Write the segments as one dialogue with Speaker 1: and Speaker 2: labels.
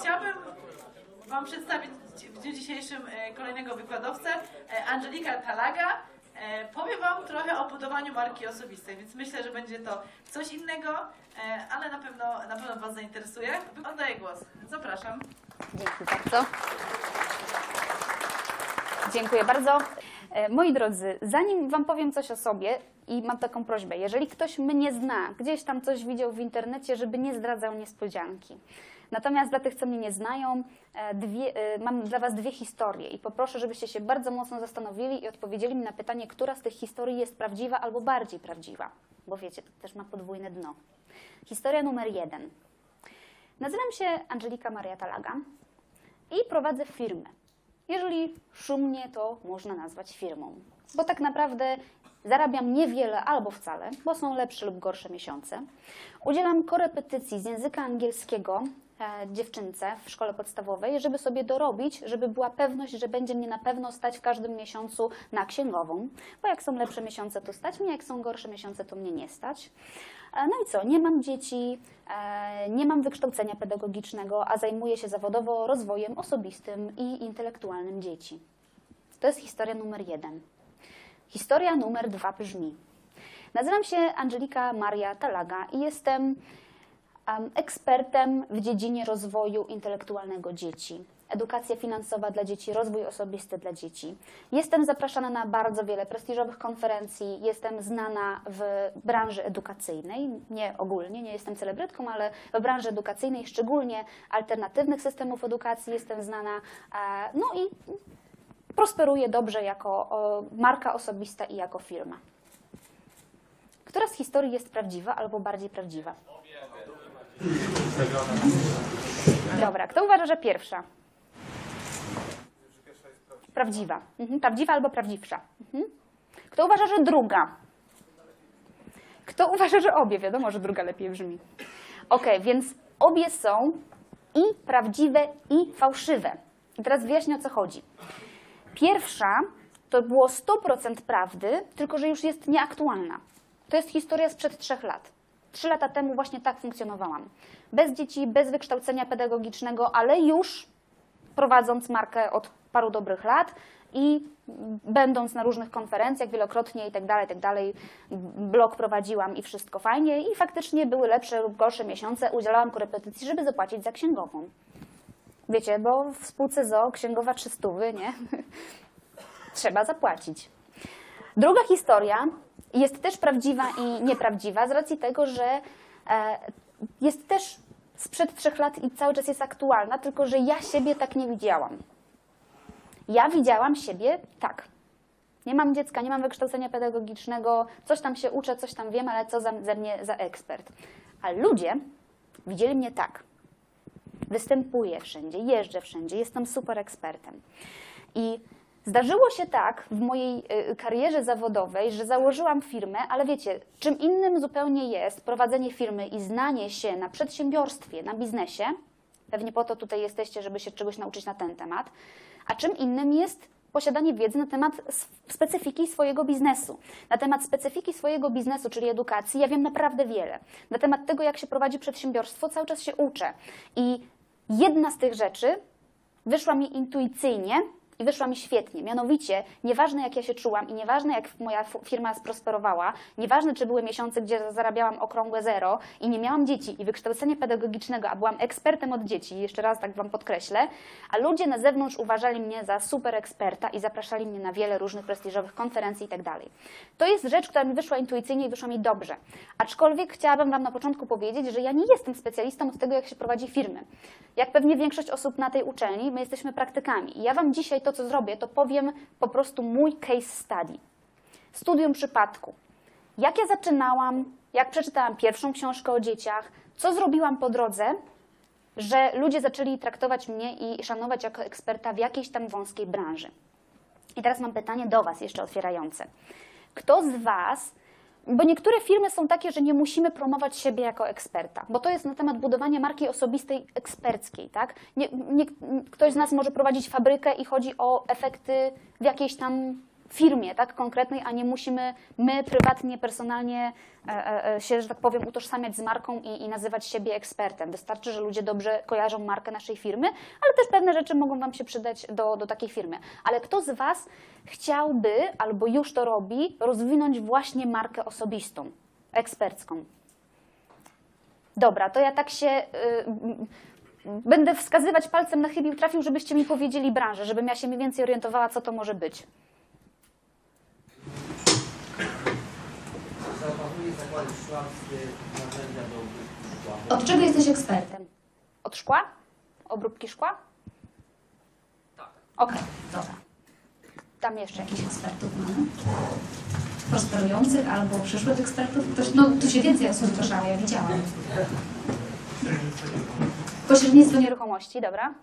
Speaker 1: chciałabym Wam przedstawić w dniu dzisiejszym e, kolejnego wykładowcę, e, Angelika Talaga. E, Powie Wam trochę o budowaniu marki osobistej, więc myślę, że będzie to coś innego, ale na pewno, na pewno Was zainteresuje. Oddaję głos. Zapraszam.
Speaker 2: Dzięki bardzo. Dziękuję bardzo. Moi drodzy, zanim Wam powiem coś o sobie i mam taką prośbę, jeżeli ktoś mnie zna, gdzieś tam coś widział w internecie, żeby nie zdradzał niespodzianki. Natomiast dla tych, co mnie nie znają, e, dwie, e, mam dla Was dwie historie i poproszę, żebyście się bardzo mocno zastanowili i odpowiedzieli mi na pytanie, która z tych historii jest prawdziwa albo bardziej prawdziwa. Bo wiecie, to też ma podwójne dno. Historia numer jeden. Nazywam się Angelika Maria Talaga i prowadzę firmę. Jeżeli szumnie, to można nazwać firmą, bo tak naprawdę zarabiam niewiele albo wcale, bo są lepsze lub gorsze miesiące. Udzielam korepetycji z języka angielskiego dziewczynce w szkole podstawowej, żeby sobie dorobić, żeby była pewność, że będzie mnie na pewno stać w każdym miesiącu na księgową, bo jak są lepsze miesiące, to stać mnie, jak są gorsze miesiące, to mnie nie stać. E, No i co, nie mam dzieci, e, nie mam wykształcenia pedagogicznego, a zajmuję się zawodowo rozwojem osobistym i intelektualnym dzieci. To jest historia numer jeden. Historia numer dwa brzmi. Nazywam się Angelika Maria Talaga i jestem em, ekspertem w dziedzinie rozwoju intelektualnego dzieci. Edukacja finansowa dla dzieci, rozwój osobisty dla dzieci. Jestem zapraszana na bardzo wiele prestiżowych konferencji, jestem znana w branży edukacyjnej, nie ogólnie, nie jestem celebrytką, ale w branży edukacyjnej, szczególnie alternatywnych systemów edukacji jestem znana. e, No i prosperuję dobrze jako marka osobista i jako firma. Która z historii jest prawdziwa albo bardziej prawdziwa? Dobra, kto uważa, że pierwsza? Prawdziwa. Mhm, prawdziwa albo prawdziwsza. Mhm. Kto uważa, że druga? Kto uważa, że obie? Wiadomo, że druga lepiej brzmi. Ok, więc obie są i prawdziwe, i fałszywe. I teraz wyjaśnię, o co chodzi. Pierwsza to było 100% prawdy, tylko że już jest nieaktualna. To jest historia sprzed trzech lat. Trzy lata temu właśnie tak funkcjonowałam. Bez dzieci, bez wykształcenia pedagogicznego, ale już prowadząc markę od paru dobrych lat i będąc na różnych konferencjach wielokrotnie i tak dalej, tak dalej, blog prowadziłam i wszystko fajnie i faktycznie były lepsze lub gorsze miesiące, udzielałam korepetycji, żeby zapłacić za księgową. Wiecie, bo w spółce ZO księgowa 300, nie? Trzeba zapłacić. Druga historia jest też prawdziwa i nieprawdziwa z racji tego, że e, jest też sprzed trzech lat i cały czas jest aktualna, tylko że ja siebie tak nie widziałam. Ja widziałam siebie tak. Nie mam dziecka, nie mam wykształcenia pedagogicznego, coś tam się uczę, coś tam wiem, ale co za, ze mnie za ekspert. A ludzie widzieli mnie tak. Występuję wszędzie, jeżdżę wszędzie, jestem super ekspertem. I zdarzyło się tak w mojej y, karierze zawodowej, że założyłam firmę, ale wiecie, czym innym zupełnie jest prowadzenie firmy i znanie się na przedsiębiorstwie, na biznesie, pewnie po to tutaj jesteście, żeby się czegoś nauczyć na ten temat, a czym innym jest posiadanie wiedzy na temat specyfiki swojego biznesu. Na temat specyfiki swojego biznesu, czyli edukacji, ja wiem naprawdę wiele. Na temat tego, jak się prowadzi przedsiębiorstwo, cały czas się uczę. I jedna z tych rzeczy wyszła mi intuicyjnie i wyszła mi świetnie. Mianowicie, nieważne jak ja się czułam i nieważne jak moja firma sprosperowała, nieważne czy były miesiące, gdzie zarabiałam okrągłe zero i nie miałam dzieci i wykształcenia pedagogicznego, a byłam ekspertem od dzieci, jeszcze raz tak Wam podkreślę, a ludzie na zewnątrz uważali mnie za super eksperta i zapraszali mnie na wiele różnych prestiżowych konferencji i tak dalej. To jest rzecz, która mi wyszła intuicyjnie i wyszła mi dobrze. Aczkolwiek chciałabym Wam na początku powiedzieć, że ja nie jestem specjalistą od tego, jak się prowadzi firmy. Jak pewnie większość osób na tej uczelni, my jesteśmy praktykami. I ja Wam dzisiaj to, co zrobię, to powiem po prostu mój case study. Studium przypadku. Jak ja zaczynałam, jak przeczytałam pierwszą książkę o dzieciach, co zrobiłam po drodze, że ludzie zaczęli traktować mnie i szanować jako eksperta w jakiejś tam wąskiej branży. I teraz mam pytanie do Was jeszcze otwierające. Kto z Was, bo niektóre firmy są takie, że nie musimy promować siebie jako eksperta, bo to jest na temat budowania marki osobistej eksperckiej, tak? Nie, nie, ktoś z nas może prowadzić fabrykę i chodzi o efekty w jakiejś tam firmie, tak, konkretnej, a nie musimy my prywatnie, personalnie e, e, e, się, że tak powiem, utożsamiać z marką i, i nazywać siebie ekspertem. Wystarczy, że ludzie dobrze kojarzą markę naszej firmy, ale też pewne rzeczy mogą Wam się przydać do, do takiej firmy. Ale kto z Was chciałby, albo już to robi, rozwinąć właśnie markę osobistą, ekspercką? Dobra, to ja tak się y, y, będę wskazywać palcem na chybił trafił, żebyście mi powiedzieli branżę, żebym ja się mniej więcej orientowała, co to może być.
Speaker 3: Zaopatruję zakłady szklarstwy narzędzia do obróbki szkła.
Speaker 2: Od czego jesteś ekspertem? Od szkła? Obróbki szkła?
Speaker 3: Tak.
Speaker 2: Okej, dobra. Tam jeszcze jakichś ekspertów mamy? Prosperujących albo przyszłych ekspertów? Ktoś, no, tu się więcej osób zgłaszało, ja widziałam. Pośrednictwo nieruchomości, dobra.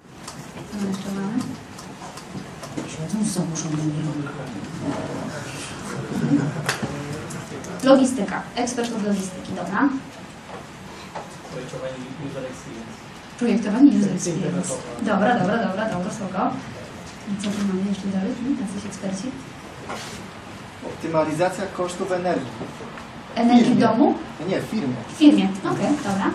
Speaker 2: Co jeszcze mamy? Siedzą z założonymi Logistyka. Ekspert od logistyki, dobra.
Speaker 3: Projektowanie user experience.
Speaker 2: Projektowanie user experience. Dobra, dobra, dobra, dobra, spoko. I co tu mamy jeszcze dalej? Hmm, Jacyś eksperci?
Speaker 4: Optymalizacja kosztów energii.
Speaker 2: Energii w domu?
Speaker 4: Nie, w firmie.
Speaker 2: W firmie. Okej, dobra.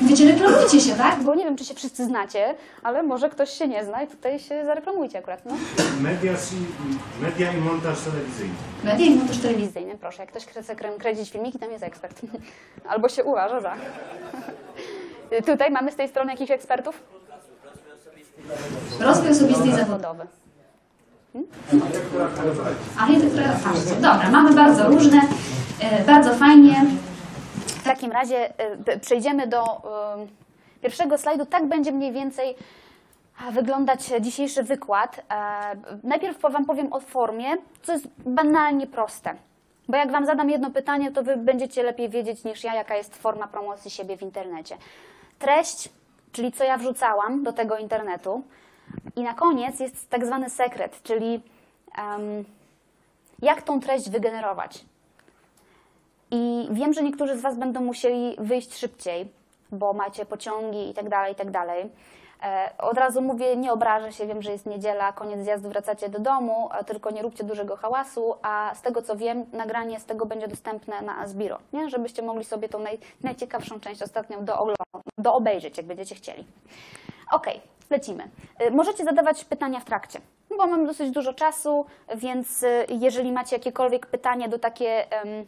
Speaker 2: Wiecie, reklamujcie się, tak? Bo nie wiem, czy się wszyscy znacie, ale może ktoś się nie zna i tutaj się zareklamujcie akurat, no.
Speaker 5: Media, i- media i montaż telewizyjny.
Speaker 2: Media i montaż telewizyjny, proszę. Jak ktoś chce krę- kręcić filmiki, tam jest ekspert. Albo się uważa za. Tutaj mamy z tej strony jakichś ekspertów? Rozwój osobisty i zawodowy. Architektura patrzcie, Dobra, mamy bardzo różne, e, bardzo fajnie. Takim razie p- przejdziemy do e, pierwszego slajdu. Tak będzie mniej więcej wyglądać dzisiejszy wykład. E, Najpierw Wam powiem o formie, co jest banalnie proste. Bo jak Wam zadam jedno pytanie, to Wy będziecie lepiej wiedzieć niż ja, jaka jest forma promocji siebie w internecie. Treść, czyli co ja wrzucałam do tego internetu. I na koniec jest tak zwany sekret, czyli em, jak tą treść wygenerować. I wiem, że niektórzy z Was będą musieli wyjść szybciej, bo macie pociągi i tak dalej, i tak dalej. E, Od razu mówię, nie obrażę się, wiem, że jest niedziela, koniec zjazdu, wracacie do domu, a tylko nie róbcie dużego hałasu, a z tego co wiem, nagranie z tego będzie dostępne na Zbiro, nie? żebyście mogli sobie tą naj, najciekawszą część ostatnią do, obejrzeć, jak będziecie chcieli. Okej, lecimy. Y, Możecie zadawać pytania w trakcie, bo mam dosyć dużo czasu, więc jeżeli macie jakiekolwiek pytanie do takie, em,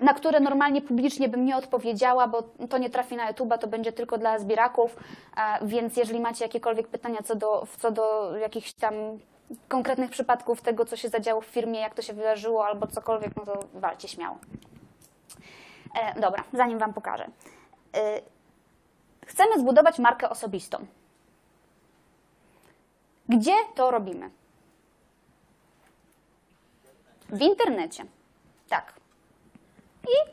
Speaker 2: na które normalnie publicznie bym nie odpowiedziała, bo to nie trafi na YouTube'a, to będzie tylko dla zbieraków, e, więc jeżeli macie jakiekolwiek pytania co do, co do jakichś tam konkretnych przypadków tego, co się zadziało w firmie, jak to się wydarzyło albo cokolwiek, no to walcie śmiało. E, Dobra, zanim Wam pokażę. E, Chcemy zbudować markę osobistą. Gdzie to robimy? W internecie. I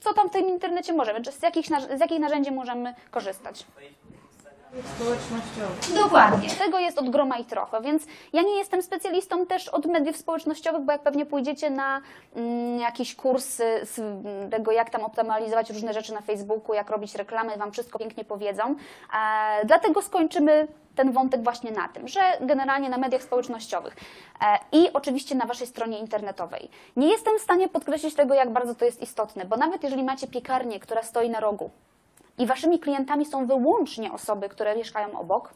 Speaker 2: co tam w tym internecie możemy? Czy z, jakich, z jakich narzędzi możemy korzystać? Dokładnie. Tego jest od groma i trochę, więc ja nie jestem specjalistą też od mediów społecznościowych, bo jak pewnie pójdziecie na mm, jakiś kurs z tego, jak tam optymalizować różne rzeczy na Facebooku, jak robić reklamy, Wam wszystko pięknie powiedzą. E, dlatego skończymy ten wątek właśnie na tym, że generalnie na mediach społecznościowych e, i oczywiście na Waszej stronie internetowej. Nie jestem w stanie podkreślić tego, jak bardzo to jest istotne, bo nawet jeżeli macie piekarnię, która stoi na rogu, i waszymi klientami są wyłącznie osoby, które mieszkają obok,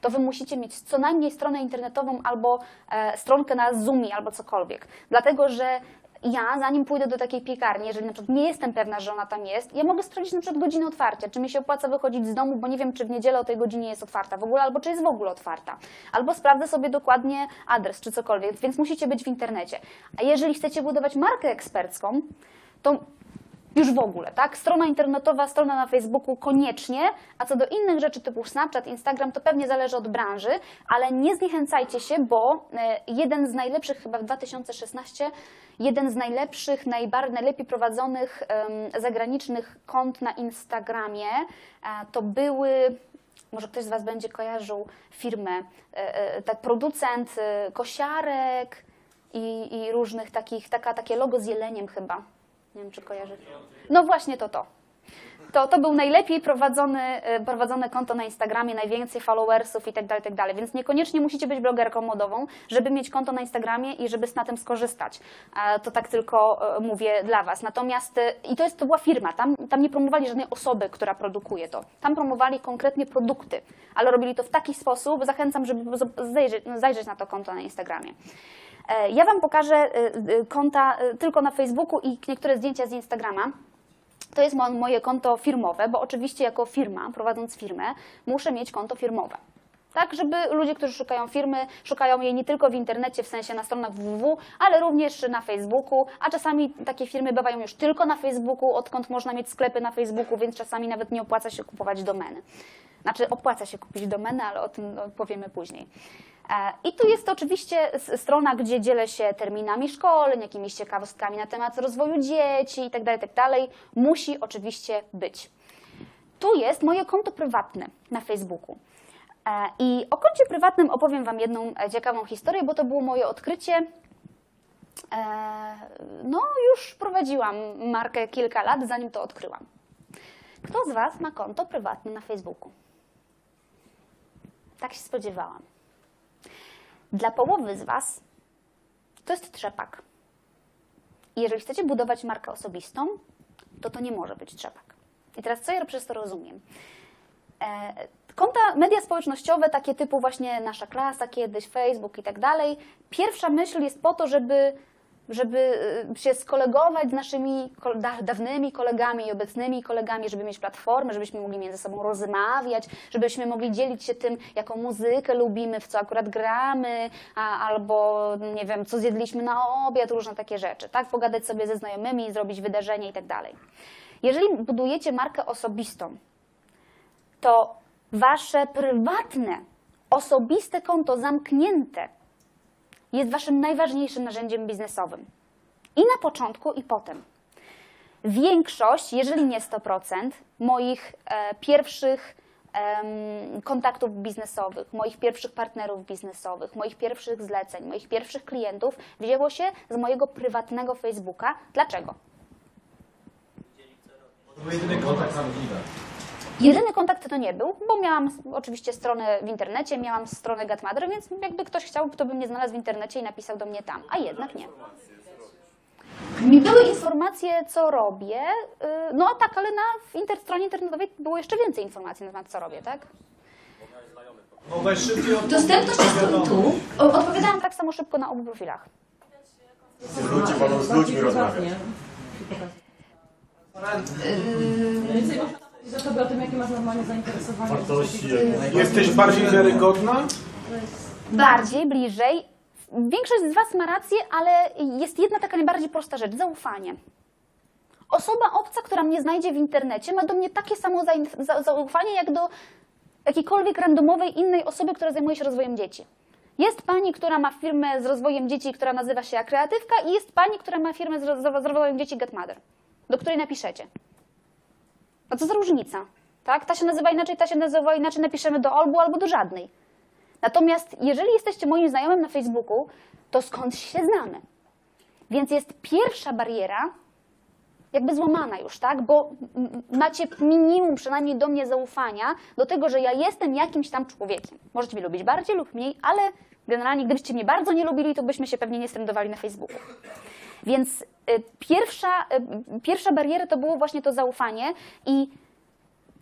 Speaker 2: to wy musicie mieć co najmniej stronę internetową albo e, stronkę na Zoomie albo cokolwiek. Dlatego, że ja, zanim pójdę do takiej piekarni, jeżeli na przykład nie jestem pewna, że ona tam jest, ja mogę sprawdzić na przykład godzinę otwarcia, czy mi się opłaca wychodzić z domu, bo nie wiem, czy w niedzielę o tej godzinie jest otwarta w ogóle, albo czy jest w ogóle otwarta. Albo sprawdzę sobie dokładnie adres, czy cokolwiek, więc musicie być w internecie. A jeżeli chcecie budować markę ekspercką, to już w ogóle, tak? Strona internetowa, strona na Facebooku koniecznie, a co do innych rzeczy typu Snapchat, Instagram, to pewnie zależy od branży, ale nie zniechęcajcie się, bo e, jeden z najlepszych, chyba w 2016, jeden z najlepszych, najbardziej, najlepiej prowadzonych em, zagranicznych kont na Instagramie e, to były może ktoś z Was będzie kojarzył firmę, tak, producent kosiarek i, i różnych takich, taka, takie logo z jeleniem chyba. Nie wiem, czy kojarzy. No właśnie to to. to, to był najlepiej prowadzony, e, prowadzone konto na Instagramie, najwięcej followersów i tak dalej, tak. Więc niekoniecznie musicie być blogerką modową, żeby mieć konto na Instagramie i żeby na tym skorzystać. To tak tylko e, mówię dla Was. Natomiast, e, i to, jest, to była firma, tam, tam nie promowali żadnej osoby, która produkuje to. Tam promowali konkretnie produkty, ale robili to w taki sposób, zachęcam, żeby zajrzeć, zajrzeć na to konto na Instagramie. E, Ja Wam pokażę e, e, konta tylko na Facebooku i niektóre zdjęcia z Instagrama. To jest mo- moje konto firmowe, bo oczywiście jako firma, prowadząc firmę, muszę mieć konto firmowe. Tak, żeby ludzie, którzy szukają firmy, szukają jej nie tylko w internecie, w sensie na stronach www, ale również na Facebooku, a czasami takie firmy bywają już tylko na Facebooku, odkąd można mieć sklepy na Facebooku, więc czasami nawet nie opłaca się kupować domeny. Znaczy opłaca się kupić domenę, ale o tym powiemy później. I tu jest oczywiście strona, gdzie dzielę się terminami szkoleń, jakimiś ciekawostkami na temat rozwoju dzieci itd., itd. Musi oczywiście być. Tu jest moje konto prywatne na Facebooku. E, I o koncie prywatnym opowiem Wam jedną e, ciekawą historię, bo to było moje odkrycie. E, No, już prowadziłam markę kilka lat, zanim to odkryłam. Kto z Was ma konto prywatne na Facebooku? Tak się spodziewałam. Dla połowy z Was to jest trzepak. Jeżeli chcecie budować markę osobistą, to to nie może być trzepak. I teraz co ja przez to rozumiem? E, Konta media społecznościowe, takie typu właśnie nasza klasa, kiedyś Facebook i tak dalej. Pierwsza myśl jest po to, żeby, żeby e, się skolegować z naszymi dawnymi kolegami i obecnymi kolegami, żeby mieć platformę, żebyśmy mogli między sobą rozmawiać, żebyśmy mogli dzielić się tym, jaką muzykę lubimy, w co akurat gramy, a, albo nie wiem, co zjedliśmy na obiad, różne takie rzeczy, tak? Pogadać sobie ze znajomymi, zrobić wydarzenie i tak dalej. Jeżeli budujecie markę osobistą, to wasze prywatne, osobiste konto zamknięte jest waszym najważniejszym narzędziem biznesowym. I na początku, i potem. Większość, jeżeli nie 100%, moich e, pierwszych em, kontaktów biznesowych, moich pierwszych partnerów biznesowych, moich pierwszych zleceń, moich pierwszych klientów wzięło się z mojego prywatnego Facebooka. Dlaczego?
Speaker 4: Był jedyny kontakt prawdziwy.
Speaker 2: Jedyny kontakt to nie był, bo miałam oczywiście stronę w internecie, miałam stronę Gatmother, więc jakby ktoś chciał, to by mnie znalazł w internecie i napisał do mnie tam, a jednak nie. Mi były informacje, co robię, yy, no tak, ale na w inter, stronie internetowej było jeszcze więcej informacji na temat, co robię, tak? Dostępność jest tu odpowiadałam tak samo szybko na obu profilach.
Speaker 5: Ludzie wolą z ludźmi rozmawiać.
Speaker 6: Za tobie o tym, jakie masz normalnie zainteresowanie.
Speaker 5: Wartości,
Speaker 7: Jesteś bardziej wiarygodna?
Speaker 2: Bardziej, bliżej. Większość z Was ma rację, ale jest jedna taka najbardziej prosta rzecz zaufanie. Osoba obca, która mnie znajdzie w internecie, ma do mnie takie samo zaufanie, jak do jakiejkolwiek randomowej innej osoby, która zajmuje się rozwojem dzieci. Jest pani, która ma firmę z rozwojem dzieci, która nazywa się Kreatywka, i jest pani, która ma firmę z roz- z rozwojem dzieci Getmother, do której napiszecie. A co za różnica? Tak? Ta się nazywa inaczej, ta się nazywa inaczej, napiszemy do albu albo do żadnej. Natomiast jeżeli jesteście moim znajomym na Facebooku, to skąd się znamy? Więc jest pierwsza bariera, jakby złamana już, tak? Bo macie minimum przynajmniej do mnie zaufania, do tego, że ja jestem jakimś tam człowiekiem. Możecie mnie lubić bardziej lub mniej, ale generalnie gdybyście mnie bardzo nie lubili, to byśmy się pewnie nie strendowali na Facebooku. Więc pierwsza, y, pierwsza bariera to było właśnie to zaufanie i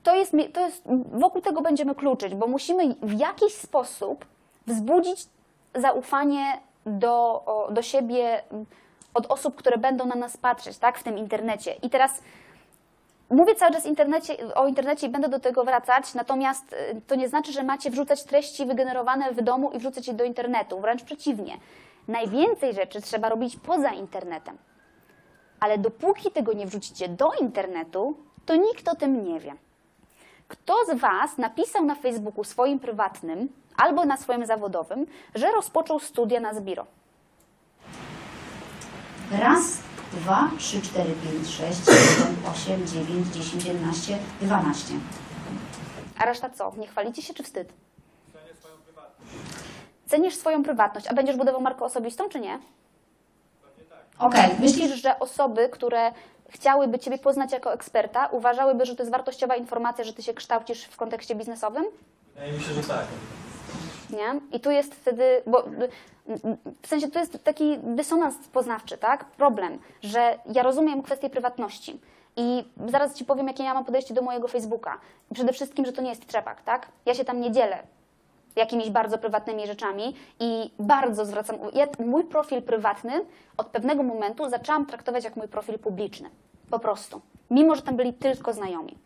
Speaker 2: to jest, to jest, wokół tego będziemy kluczyć, bo musimy w jakiś sposób wzbudzić zaufanie do, do siebie m, od osób, które będą na nas patrzeć, tak, w tym internecie. I teraz mówię cały czas internecie, o internecie i będę do tego wracać, natomiast y, to nie znaczy, że macie wrzucać treści wygenerowane w domu i wrzucać je do internetu, wręcz przeciwnie. Najwięcej rzeczy trzeba robić poza internetem. Ale dopóki tego nie wrzucicie do internetu, to nikt o tym nie wie. Kto z Was napisał na Facebooku swoim prywatnym albo na swoim zawodowym, że rozpoczął studia na Zbiro?
Speaker 8: Raz, dwa, trzy, cztery, pięć, sześć, siedem, osiem, dziewięć, dziesięć, jedenaście, dwanaście.
Speaker 2: A reszta co? Nie chwalicie się czy wstyd? Cenisz swoją prywatność, a będziesz budował markę osobistą, czy nie?
Speaker 8: Okej, myślisz,
Speaker 2: że osoby, które chciałyby Ciebie poznać jako eksperta, uważałyby, że to jest wartościowa informacja, że Ty się kształcisz w kontekście biznesowym?
Speaker 4: Wydaje mi się, że tak.
Speaker 2: Nie? I tu jest wtedy, bo w sensie tu jest taki dysonans poznawczy, tak? Problem, że ja rozumiem kwestię prywatności. I zaraz Ci powiem, jakie ja mam podejście do mojego Facebooka. Przede wszystkim, że to nie jest trzepak, tak? Ja się tam nie dzielę jakimiś bardzo prywatnymi rzeczami i bardzo zwracam. Ja mój profil prywatny od pewnego momentu zaczęłam traktować jak mój profil publiczny. Po prostu. Mimo, że tam byli tylko znajomi.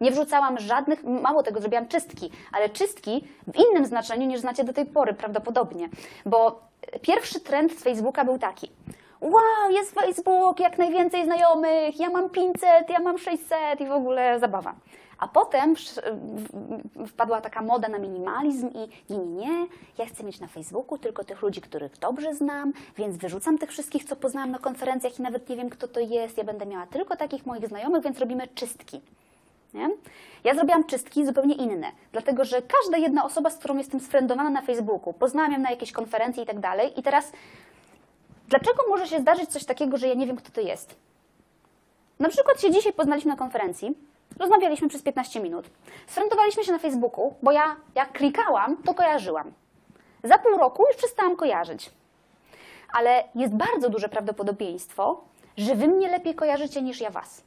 Speaker 2: Nie wrzucałam żadnych, mało tego, zrobiłam czystki, ale czystki w innym znaczeniu niż znacie do tej pory prawdopodobnie. Bo pierwszy trend z Facebooka był taki. Wow, jest Facebook, jak najwięcej znajomych, ja mam 500, ja mam 600 i w ogóle zabawa. A potem wpadła taka moda na minimalizm i nie, nie, nie, ja chcę mieć na Facebooku tylko tych ludzi, których dobrze znam, więc wyrzucam tych wszystkich, co poznałam na konferencjach i nawet nie wiem, kto to jest. Ja będę miała tylko takich moich znajomych, więc robimy czystki. Nie? Ja zrobiłam czystki zupełnie inne, dlatego że każda jedna osoba, z którą jestem sfriendowana na Facebooku, poznałam ją na jakiejś konferencji i tak dalej, i teraz dlaczego może się zdarzyć coś takiego, że ja nie wiem, kto to jest? Na przykład się dzisiaj poznaliśmy na konferencji, rozmawialiśmy przez 15 minut, sfriendowaliśmy się na Facebooku, bo ja jak klikałam, to kojarzyłam. Za pół roku już przestałam kojarzyć. Ale jest bardzo duże prawdopodobieństwo, że wy mnie lepiej kojarzycie niż ja was.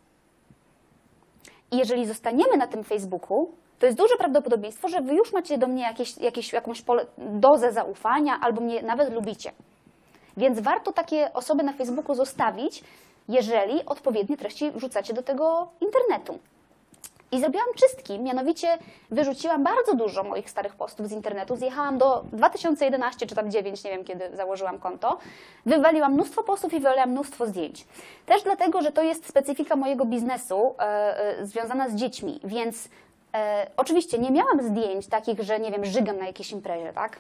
Speaker 2: I jeżeli zostaniemy na tym Facebooku, to jest duże prawdopodobieństwo, że wy już macie do mnie jakieś, jakieś, jakąś pole, dozę zaufania albo mnie nawet lubicie. Więc warto takie osoby na Facebooku zostawić, jeżeli odpowiednie treści wrzucacie do tego internetu. I zrobiłam czystki, mianowicie wyrzuciłam bardzo dużo moich starych postów z internetu. Zjechałam do 2011 czy tam 9, nie wiem kiedy założyłam konto. Wywaliłam mnóstwo postów i wywaliłam mnóstwo zdjęć. Też dlatego, że to jest specyfika mojego biznesu e, e, związana z dziećmi, więc e, oczywiście nie miałam zdjęć takich, że nie wiem, żygam na jakiejś imprezie, tak?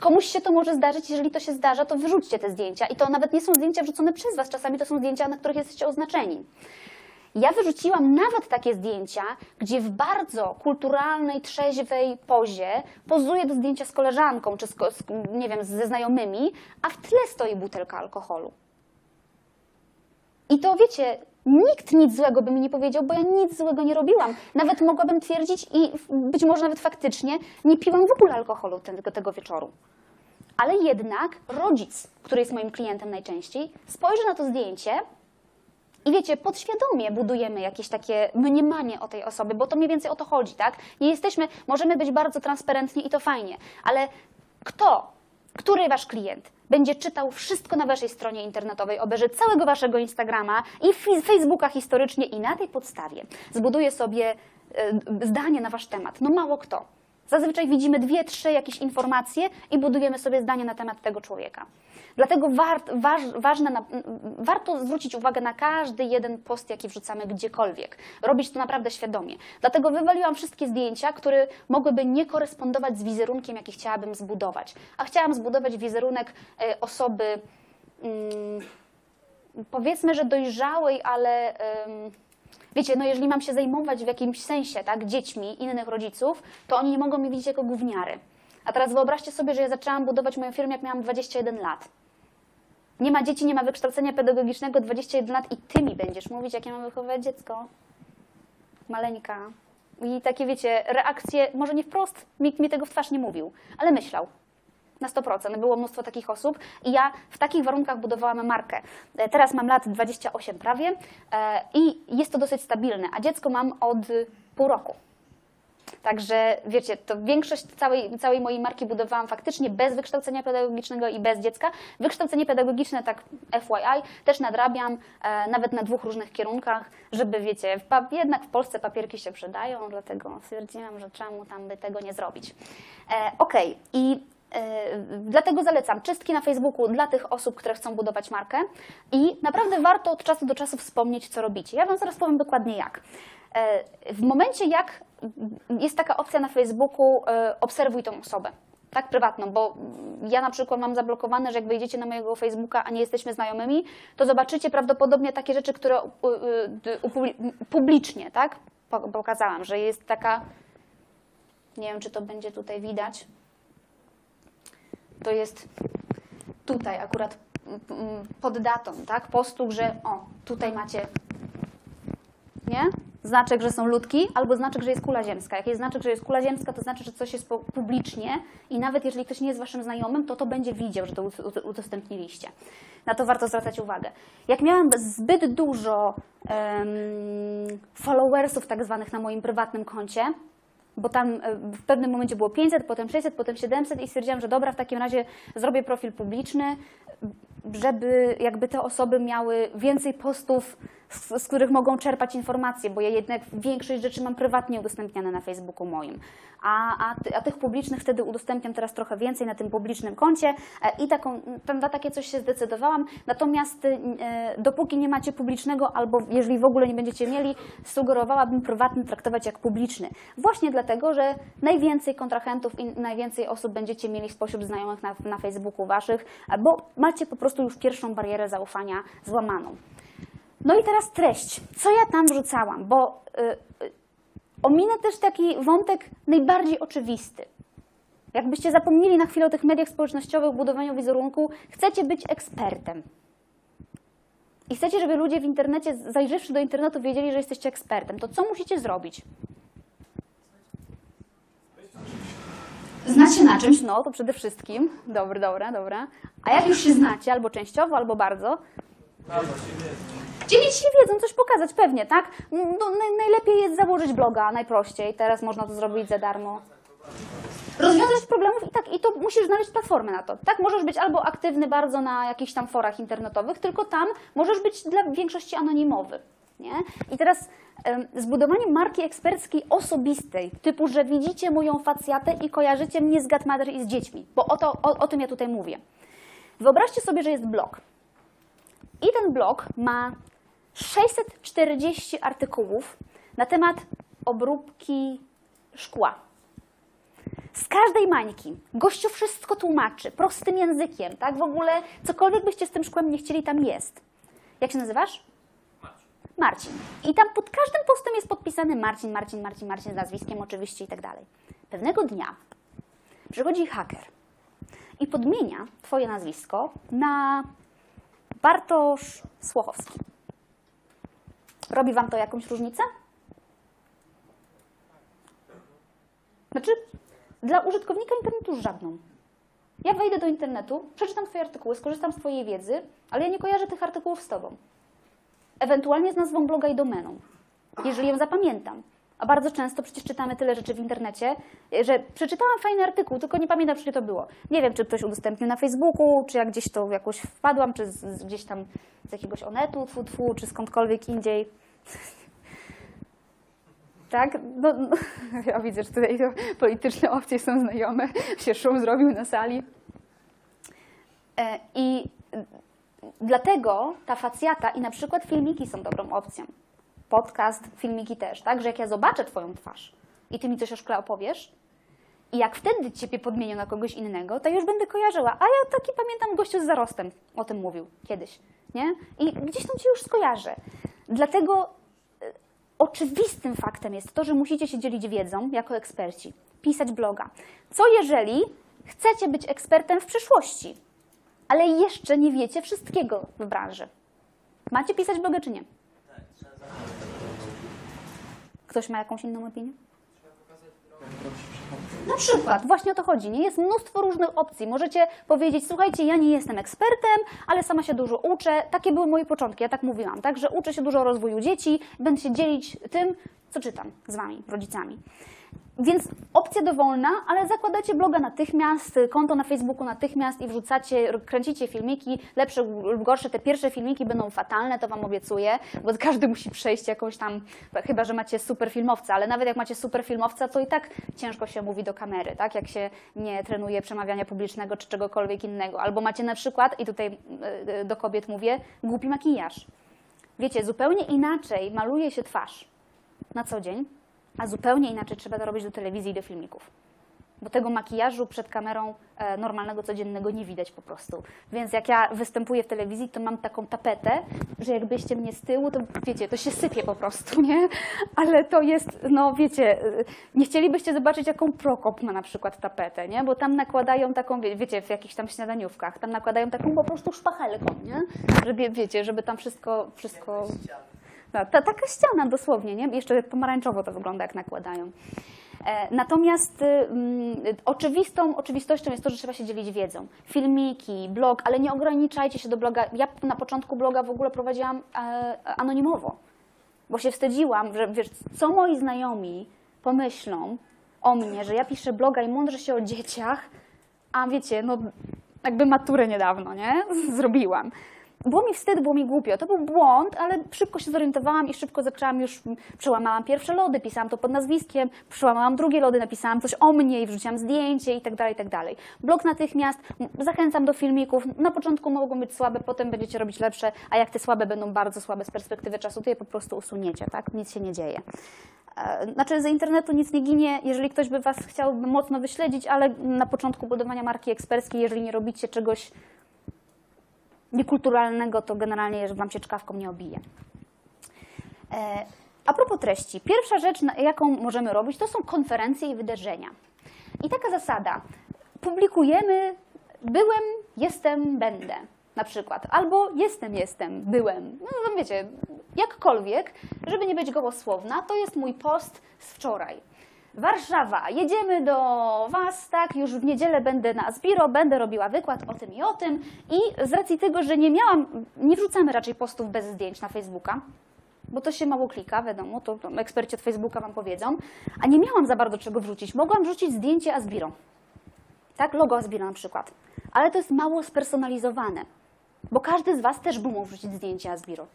Speaker 2: Komuś się to może zdarzyć, jeżeli to się zdarza, to wyrzućcie te zdjęcia. I to nawet nie są zdjęcia wrzucone przez Was, czasami to są zdjęcia, na których jesteście oznaczeni. Ja wyrzuciłam nawet takie zdjęcia, gdzie w bardzo kulturalnej, trzeźwej pozie pozuję do zdjęcia z koleżanką, czy z, nie wiem, ze znajomymi, a w tle stoi butelka alkoholu. I to wiecie, nikt nic złego by mi nie powiedział, bo ja nic złego nie robiłam. Nawet mogłabym twierdzić i być może nawet faktycznie nie piłam w ogóle alkoholu tego, tego wieczoru. Ale jednak rodzic, który jest moim klientem najczęściej, spojrzy na to zdjęcie i wiecie, podświadomie budujemy jakieś takie mniemanie o tej osoby, bo to mniej więcej o to chodzi, tak? Nie jesteśmy, możemy być bardzo transparentni i to fajnie, ale kto, który wasz klient będzie czytał wszystko na waszej stronie internetowej, obejrzy całego waszego Instagrama i Facebooka historycznie i na tej podstawie zbuduje sobie e, zdanie na wasz temat? No mało kto. Zazwyczaj widzimy dwie, trzy jakieś informacje i budujemy sobie zdanie na temat tego człowieka. Dlatego waż, ważne na, warto zwrócić uwagę na każdy jeden post, jaki wrzucamy gdziekolwiek. Robić to naprawdę świadomie. Dlatego wywaliłam wszystkie zdjęcia, które mogłyby nie korespondować z wizerunkiem, jaki chciałabym zbudować. A chciałam zbudować wizerunek e, osoby, mm, powiedzmy, że dojrzałej, ale wiecie, no jeżeli mam się zajmować w jakimś sensie tak, dziećmi innych rodziców, to oni nie mogą mnie widzieć jako gówniary. A teraz wyobraźcie sobie, że ja zaczęłam budować moją firmę, jak miałam 21 lat. Nie ma dzieci, nie ma wykształcenia pedagogicznego, 21 lat i ty mi będziesz mówić, jak ja mam wychowywać dziecko. Maleńka. I takie, wiecie, reakcje, może nie wprost, nikt mi tego w twarz nie mówił, ale myślał. Na 100%. Było mnóstwo takich osób i ja w takich warunkach budowałam markę. E, Teraz mam lat 28 prawie e, i jest to dosyć stabilne, a dziecko mam od pół roku. Także wiecie, to większość całej, całej mojej marki budowałam faktycznie bez wykształcenia pedagogicznego i bez dziecka. Wykształcenie pedagogiczne, tak FYI, też nadrabiam e, nawet na dwóch różnych kierunkach, żeby wiecie, w, jednak w Polsce papierki się przydają, dlatego stwierdziłam, że czemu tam by tego nie zrobić. E, Okej, i e, dlatego zalecam czystki na Facebooku dla tych osób, które chcą budować markę i naprawdę warto od czasu do czasu wspomnieć, co robicie. Ja Wam zaraz powiem dokładnie jak. E, W momencie, jak jest taka opcja na Facebooku, e, obserwuj tą osobę, tak, prywatną, bo ja na przykład mam zablokowane, że jak wejdziecie na mojego Facebooka, a nie jesteśmy znajomymi, to zobaczycie prawdopodobnie takie rzeczy, które publicznie, tak, po- pokazałam, że jest taka, nie wiem, czy to będzie tutaj widać, to jest tutaj akurat mm, pod datą, tak, postu, że o, tutaj macie, nie? Znaczek, że są ludki, albo znaczek, że jest kula ziemska. Jak jest znaczek, że jest kula ziemska, to znaczy, że coś jest publicznie i nawet jeżeli ktoś nie jest waszym znajomym, to to będzie widział, że to ud- ud- udostępniliście. Na to warto zwracać uwagę. Jak miałam zbyt dużo em, followersów tak zwanych na moim prywatnym koncie, bo tam e, w pewnym momencie było 500, potem 600, potem 700 i stwierdziłam, że dobra, w takim razie zrobię profil publiczny, żeby jakby te osoby miały więcej postów, z, z których mogą czerpać informacje, bo ja jednak większość rzeczy mam prywatnie udostępniane na Facebooku moim. A, a, a tych publicznych wtedy udostępniam teraz trochę więcej na tym publicznym koncie e, i taką, na takie coś się zdecydowałam. Natomiast e, dopóki nie macie publicznego, albo jeżeli w ogóle nie będziecie mieli, sugerowałabym prywatny traktować jak publiczny. Właśnie dlatego, że najwięcej kontrahentów i najwięcej osób będziecie mieli spośród znajomych na, na Facebooku waszych, e, bo macie po prostu już pierwszą barierę zaufania złamaną. No i teraz treść. Co ja tam wrzucałam? Bo y, y, ominę też taki wątek najbardziej oczywisty. Jakbyście zapomnieli na chwilę o tych mediach społecznościowych, budowaniu wizerunku, chcecie być ekspertem. I chcecie, żeby ludzie w internecie, zajrzawszy do internetu, wiedzieli, że jesteście ekspertem. To co musicie zrobić?
Speaker 8: Znać się na czymś,
Speaker 2: No, to przede wszystkim. Dobra, dobra, dobra. A jak już się znacie, albo częściowo, albo bardzo, Dzielić się wiedzą, coś pokazać, pewnie, tak? No, naj, najlepiej jest założyć bloga, najprościej. Teraz można to zrobić za darmo. Rozwiązać problemów i tak, i to musisz znaleźć platformę na to. Tak, możesz być albo aktywny bardzo na jakichś tam forach internetowych, tylko tam możesz być dla większości anonimowy. Nie? I teraz zbudowanie marki eksperckiej osobistej, typu, że widzicie moją facjatę i kojarzycie mnie z Gatmother i z dziećmi, bo o, to, o, o tym ja tutaj mówię. Wyobraźcie sobie, że jest blog. I ten blog ma 640 artykułów na temat obróbki szkła. Z każdej mańki. Gościu wszystko tłumaczy, prostym językiem, tak? W ogóle cokolwiek byście z tym szkłem nie chcieli, tam jest. Jak się nazywasz? Marcin. I tam pod każdym postem jest podpisany Marcin, Marcin, Marcin, Marcin z nazwiskiem oczywiście i tak dalej. Pewnego dnia przychodzi haker i podmienia twoje nazwisko na Bartosz Słochowski. Robi Wam to jakąś różnicę? Znaczy, dla użytkownika internetu żadną. Ja wejdę do internetu, przeczytam Twoje artykuły, skorzystam z Twojej wiedzy, ale ja nie kojarzę tych artykułów z Tobą. Ewentualnie z nazwą bloga i domeną, jeżeli ją zapamiętam. A bardzo często przecież czytamy tyle rzeczy w internecie, że przeczytałam fajny artykuł, tylko nie pamiętam, gdzie to było. Nie wiem, czy ktoś udostępnił na Facebooku, czy jak gdzieś to jakoś wpadłam, czy z, z, gdzieś tam z jakiegoś onetu, tfu, tfu, czy skądkolwiek indziej. Tak? No, no, ja widzę, że tutaj polityczne opcje są znajome. Się szum zrobił na sali. E, I dlatego ta facjata i na przykład filmiki są dobrą opcją. Podcast, filmiki też, tak? Że jak ja zobaczę Twoją twarz i Ty mi coś o szkle opowiesz, i jak wtedy Ciebie podmienią na kogoś innego, to już będę kojarzyła. A ja taki pamiętam gościu z zarostem, o tym mówił kiedyś, nie? I gdzieś tam Cię już skojarzę. Dlatego y, oczywistym faktem jest to, że musicie się dzielić wiedzą jako eksperci, pisać bloga. Co jeżeli chcecie być ekspertem w przyszłości, ale jeszcze nie wiecie wszystkiego w branży? Macie pisać bloga czy nie? Ktoś ma jakąś inną opinię? Na przykład, właśnie o to chodzi. Nie jest mnóstwo różnych opcji. Możecie powiedzieć, słuchajcie, ja nie jestem ekspertem, ale sama się dużo uczę. Takie były moje początki, ja tak mówiłam, tak, że uczę się dużo o rozwoju dzieci, będę się dzielić tym, co czytam z wami, rodzicami. Więc opcja dowolna, ale zakładacie bloga natychmiast, konto na Facebooku natychmiast i wrzucacie, kręcicie filmiki, lepsze lub gorsze. Te pierwsze filmiki będą fatalne, to Wam obiecuję, bo każdy musi przejść jakąś tam, chyba że macie super filmowca, ale nawet jak macie super filmowca, to i tak ciężko się mówi do kamery, tak? Jak się nie trenuje przemawiania publicznego czy czegokolwiek innego. Albo macie na przykład, i tutaj y, y, do kobiet mówię, głupi makijaż. Wiecie, zupełnie inaczej maluje się twarz na co dzień, a zupełnie inaczej trzeba to robić do telewizji i do filmików. bo tego makijażu przed kamerą e, normalnego, codziennego nie widać po prostu. Więc jak ja występuję w telewizji, to mam taką tapetę, że jakbyście mnie z tyłu, to wiecie, to się sypie po prostu, nie? Ale to jest, no wiecie, y, nie chcielibyście zobaczyć, jaką Prokop ma na przykład tapetę, nie? Bo tam nakładają taką, wie- wiecie, w jakichś tam śniadaniówkach, tam nakładają taką po prostu szpachelką, nie? Żeby, wiecie, żeby tam wszystko, wszystko... No, ta, taka ściana dosłownie, nie? Jeszcze pomarańczowo to wygląda, jak nakładają. E, Natomiast mm, oczywistą oczywistością jest to, że trzeba się dzielić wiedzą. Filmiki, blog, ale nie ograniczajcie się do bloga. Ja na początku bloga w ogóle prowadziłam e, anonimowo, bo się wstydziłam, że wiesz, co moi znajomi pomyślą o mnie, że ja piszę bloga i mądrze się o dzieciach, a wiecie, no jakby maturę niedawno, nie? Zrobiłam. Było mi wstyd, było mi głupio. To był błąd, ale szybko się zorientowałam i szybko zaczęłam już, przełamałam pierwsze lody, pisałam to pod nazwiskiem, przełamałam drugie lody, napisałam coś o mnie i wrzuciłam zdjęcie i tak dalej, i tak dalej. Blog natychmiast, zachęcam do filmików. Na początku mogą być słabe, potem będziecie robić lepsze, a jak te słabe będą bardzo słabe z perspektywy czasu, to je po prostu usuniecie, tak? Nic się nie dzieje. E, Znaczy z internetu nic nie ginie, jeżeli ktoś by Was chciał mocno wyśledzić, ale na początku budowania marki eksperckiej, jeżeli nie robicie czegoś niekulturalnego, to generalnie Wam się czkawką nie obije. E, A propos treści, pierwsza rzecz, jaką możemy robić, to są konferencje i wydarzenia. I taka zasada, publikujemy byłem, jestem, będę na przykład, albo jestem, jestem, byłem, no to wiecie, jakkolwiek, żeby nie być gołosłowna, to jest mój post z wczoraj. Warszawa, jedziemy do Was, tak, już w niedzielę będę na Asbiro, będę robiła wykład o tym i o tym. I z racji tego, że nie miałam, nie wrzucamy raczej postów bez zdjęć na Facebooka, bo to się mało klika, wiadomo, to, eksperci od Facebooka Wam powiedzą, a nie miałam za bardzo czego wrzucić. Mogłam wrzucić zdjęcie Asbiro, tak, logo Asbiro na przykład, ale to jest mało spersonalizowane, bo każdy z Was też by mógł wrzucić zdjęcie Asbiro,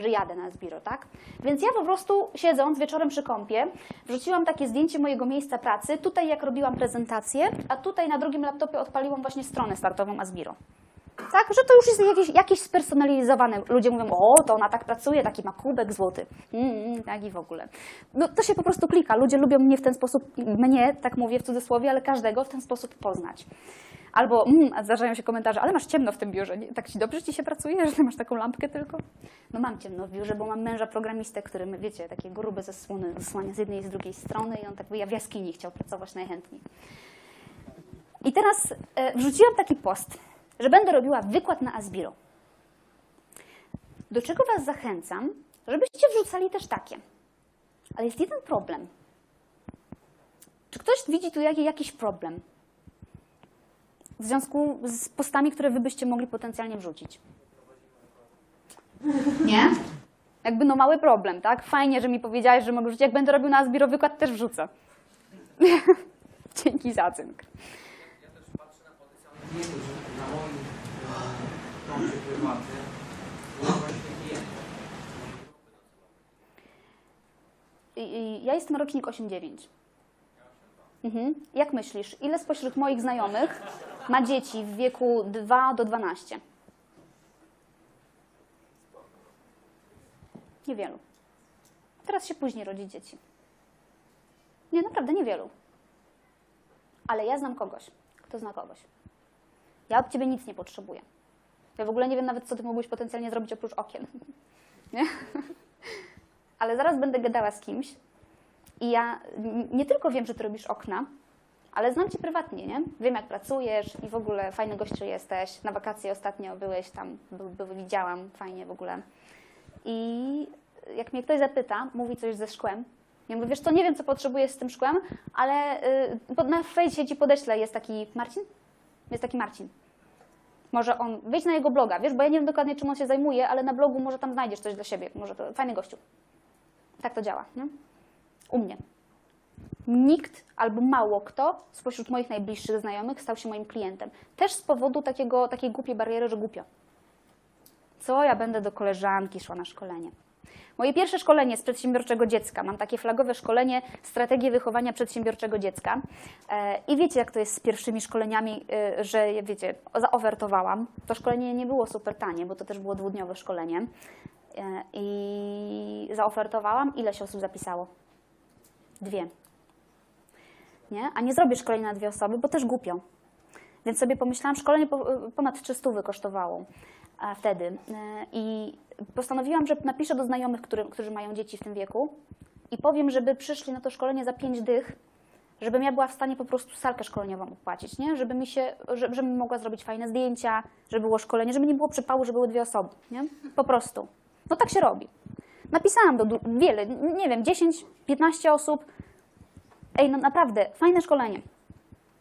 Speaker 2: że jadę na Asbiro, tak? Więc ja po prostu siedząc wieczorem przy kąpie, wrzuciłam takie zdjęcie mojego miejsca pracy, tutaj jak robiłam prezentację, a tutaj na drugim laptopie odpaliłam właśnie stronę startową Asbiro. Tak, że to już jest jakieś, jakieś spersonalizowane. Ludzie mówią, o, to ona tak pracuje, taki ma kubek złoty. Mm, tak i w ogóle. No to się po prostu klika. Ludzie lubią mnie w ten sposób, mnie, tak mówię w cudzysłowie, ale każdego w ten sposób poznać. Albo mm, zdarzają się komentarze, ale masz ciemno w tym biurze. Nie? Tak ci dobrze ci się pracuje, że ty masz taką lampkę tylko? No mam ciemno w biurze, bo mam męża programistę, który, wiecie, takie grube zasłony zasłania z jednej i z drugiej strony i on tak ja w jaskini chciał pracować najchętniej. I teraz e, wrzuciłam taki post, że będę robiła wykład na Asbiro. Do czego Was zachęcam, żebyście wrzucali też takie. Ale jest jeden problem. Czy ktoś widzi tu jaki- jakiś problem w związku z postami, które Wy byście mogli potencjalnie wrzucić?
Speaker 8: Nie?
Speaker 2: Jakby no mały problem, tak? Fajnie, że mi powiedziałeś, że mogę wrzucić. Jak będę robił na Asbiro wykład, też wrzucę. Dzięki za cynk.
Speaker 3: Wiemy, że na moim
Speaker 2: ja jestem rocznik 8-9. Mhm. Jak myślisz, ile spośród moich znajomych ma dzieci w wieku 2 do 12? Niewielu. Teraz się później rodzi dzieci. Nie, naprawdę niewielu. Ale ja znam kogoś, kto zna kogoś. Ja od ciebie nic nie potrzebuję. Ja w ogóle nie wiem nawet, co ty mógłbyś potencjalnie zrobić oprócz okien. Nie? ale zaraz będę gadała z kimś i ja nie tylko wiem, że ty robisz okna, ale znam cię prywatnie, nie? Wiem, jak pracujesz i w ogóle fajny gościu jesteś. Na wakacje ostatnio byłeś tam, by, by, widziałam, fajnie w ogóle. I jak mnie ktoś zapyta, mówi coś ze szkłem, ja mówię, wiesz co, nie wiem, co potrzebujesz z tym szkłem, ale y, na fejsie ci podeślę, jest taki Marcin? Jest taki Marcin. Może on, wejdź na jego bloga, wiesz, bo ja nie wiem dokładnie, czym on się zajmuje, ale na blogu może tam znajdziesz coś dla siebie. Może to fajny gościu. Tak to działa. Nie? U mnie. Nikt albo mało kto spośród moich najbliższych znajomych stał się moim klientem. Też z powodu takiego, takiej głupiej bariery, że głupio. Co ja będę do koleżanki szła na szkolenie? Moje pierwsze szkolenie z przedsiębiorczego dziecka. Mam takie flagowe szkolenie Strategie wychowania przedsiębiorczego dziecka. E, I wiecie, jak to jest z pierwszymi szkoleniami, e, że wiecie, zaofertowałam. To szkolenie nie było super tanie, bo to też było dwudniowe szkolenie. E, I zaofertowałam. Ile się osób zapisało? Dwie. nie? a nie zrobię szkolenia na dwie osoby, bo też głupio. Więc sobie pomyślałam, szkolenie po- ponad 300 kosztowało wtedy. E, I postanowiłam, że napiszę do znajomych, który, którzy mają dzieci w tym wieku i powiem, żeby przyszli na to szkolenie za pięć dych, żebym ja była w stanie po prostu salkę szkoleniową opłacić, nie? Żeby mi się, że- żebym mogła zrobić fajne zdjęcia, żeby było szkolenie, żeby nie było przypału, żeby były dwie osoby, nie? Po prostu. No tak się robi. Napisałam do wiele, nie wiem, 10, 15 osób. Ej, no naprawdę, fajne szkolenie.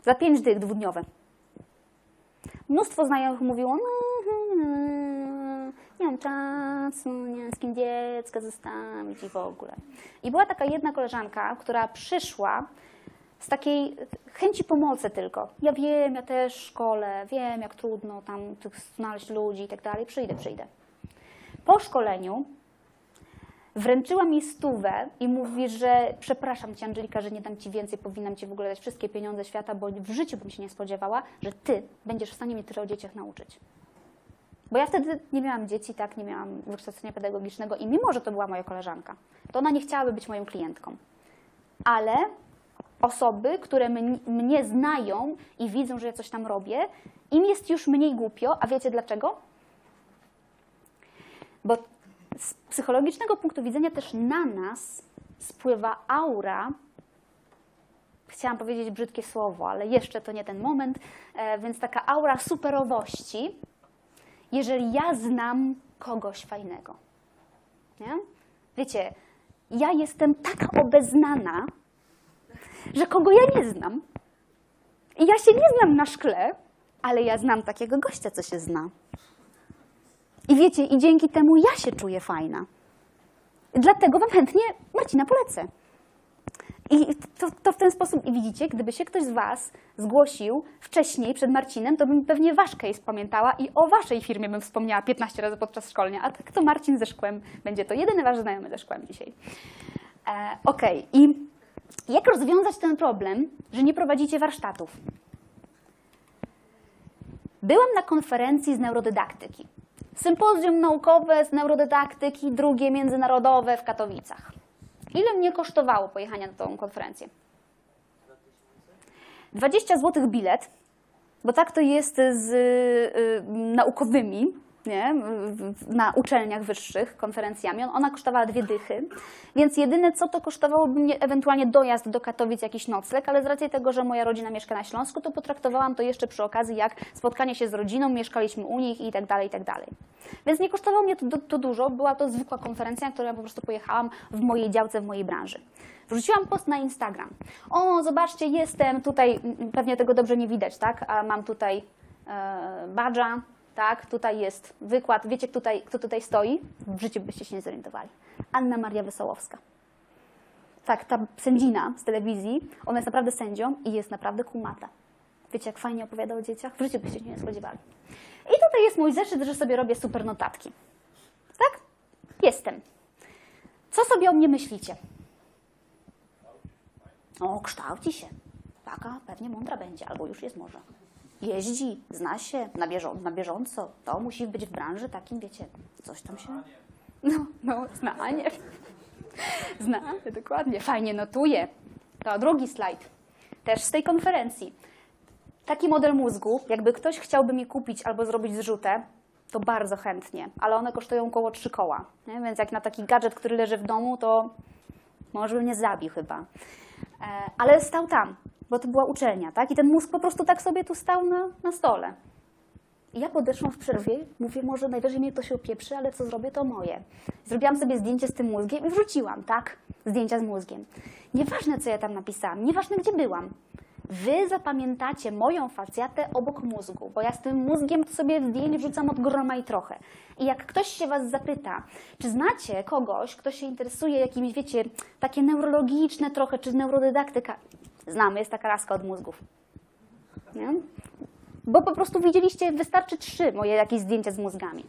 Speaker 2: Za pięć dych dwudniowe. Mnóstwo znajomych mówiło, no, mam czasu, nie z kim dziecka zostawić i w ogóle. I była taka jedna koleżanka, która przyszła z takiej chęci pomocy tylko. Ja wiem, ja też szkole, wiem jak trudno tam znaleźć ludzi i tak dalej, przyjdę, przyjdę. Po szkoleniu wręczyła mi stówę i mówi, że przepraszam Cię Angelika, że nie dam Ci więcej, powinnam Ci w ogóle dać wszystkie pieniądze świata, bo w życiu bym się nie spodziewała, że Ty będziesz w stanie mnie tyle o dzieciach nauczyć. Bo ja wtedy nie miałam dzieci, tak, nie miałam wykształcenia pedagogicznego i mimo, że to była moja koleżanka, to ona nie chciałaby być moją klientką. Ale osoby, które mnie, znają i widzą, że ja coś tam robię, im jest już mniej głupio, a wiecie dlaczego? Bo z psychologicznego punktu widzenia też na nas spływa aura. Chciałam powiedzieć brzydkie słowo, ale jeszcze to nie ten moment, e, więc taka aura superowości, jeżeli ja znam kogoś fajnego. Nie? Wiecie, ja jestem taka obeznana, że kogo ja nie znam. I ja się nie znam na szkle, ale ja znam takiego gościa, co się zna. I wiecie, i dzięki temu ja się czuję fajna. Dlatego wam chętnie Marcina polecę. I to, to w ten sposób, i widzicie, gdyby się ktoś z was zgłosił wcześniej przed Marcinem, to bym pewnie wasz case pamiętała i o waszej firmie bym wspomniała 15 razy podczas szkolenia. A tak to Marcin ze szkłem będzie to jedyny wasz znajomy ze szkłem dzisiaj. E, Okej, i jak rozwiązać ten problem, że nie prowadzicie warsztatów? Byłam na konferencji z neurodydaktyki. Sympozjum naukowe z neurodydaktyki, drugie międzynarodowe w Katowicach. Ile mnie kosztowało pojechanie na tą konferencję? 20 zł bilet, bo tak to jest z y, naukowymi, nie? Na uczelniach wyższych, konferencjami. Ona kosztowała dwie dychy, więc jedyne co to kosztowałoby mnie ewentualnie dojazd do Katowic, jakiś nocleg, ale z racji tego, że moja rodzina mieszka na Śląsku, to potraktowałam to jeszcze przy okazji jak spotkanie się z rodziną, mieszkaliśmy u nich i tak dalej, i tak dalej. Więc nie kosztowało mnie to, to, dużo, była to zwykła konferencja, na którą ja po prostu pojechałam w mojej działce, w mojej branży. Wrzuciłam post na Instagram. O, zobaczcie, jestem tutaj, m, pewnie tego dobrze nie widać, tak? A mam tutaj e, badża, tak? Tutaj jest wykład. Wiecie, kto tutaj, kto tutaj stoi? W życiu byście się nie zorientowali. Anna Maria Wesołowska. Tak, ta sędzina z telewizji, ona jest naprawdę sędzią i jest naprawdę kumata. Wiecie, jak fajnie opowiada o dzieciach? W życiu byście się nie spodziewali. I tutaj jest mój zeszyt, że sobie robię super notatki. Tak? Jestem. Co sobie o mnie myślicie? O, kształci się. Taka pewnie mądra będzie, albo już jest może. Jeździ, zna się na, bieżą- na bieżąco. To musi być w branży takim, wiecie, coś tam się... No, no, znanie. Zna, dokładnie. Fajnie notuje. To drugi slajd. Też z tej konferencji. Taki model mózgu, jakby ktoś chciałby mi kupić albo zrobić zrzutę, to bardzo chętnie, ale one kosztują około 3 koła. Nie? Więc jak na taki gadżet, który leży w domu, to może by mnie zabił chyba. E, ale stał tam, bo to była uczelnia, tak? I ten mózg po prostu tak sobie tu stał na, na stole. I ja podeszłam w przerwie, mówię, może najwyżej mnie to się opieprzy, ale co zrobię, to moje. Zrobiłam sobie zdjęcie z tym mózgiem i wrzuciłam, tak? Zdjęcia z mózgiem. Nieważne, co ja tam napisałam, nieważne, gdzie byłam. Wy zapamiętacie moją facjatę obok mózgu, bo ja z tym mózgiem sobie zdjęć wrzucam od groma i trochę. I jak ktoś się was zapyta, czy znacie kogoś, kto się interesuje jakimiś, wiecie, takie neurologiczne trochę, czy neurodydaktyka, znamy, jest taka laska od mózgów. Nie? Bo po prostu widzieliście, wystarczy trzy moje jakieś zdjęcia z mózgami.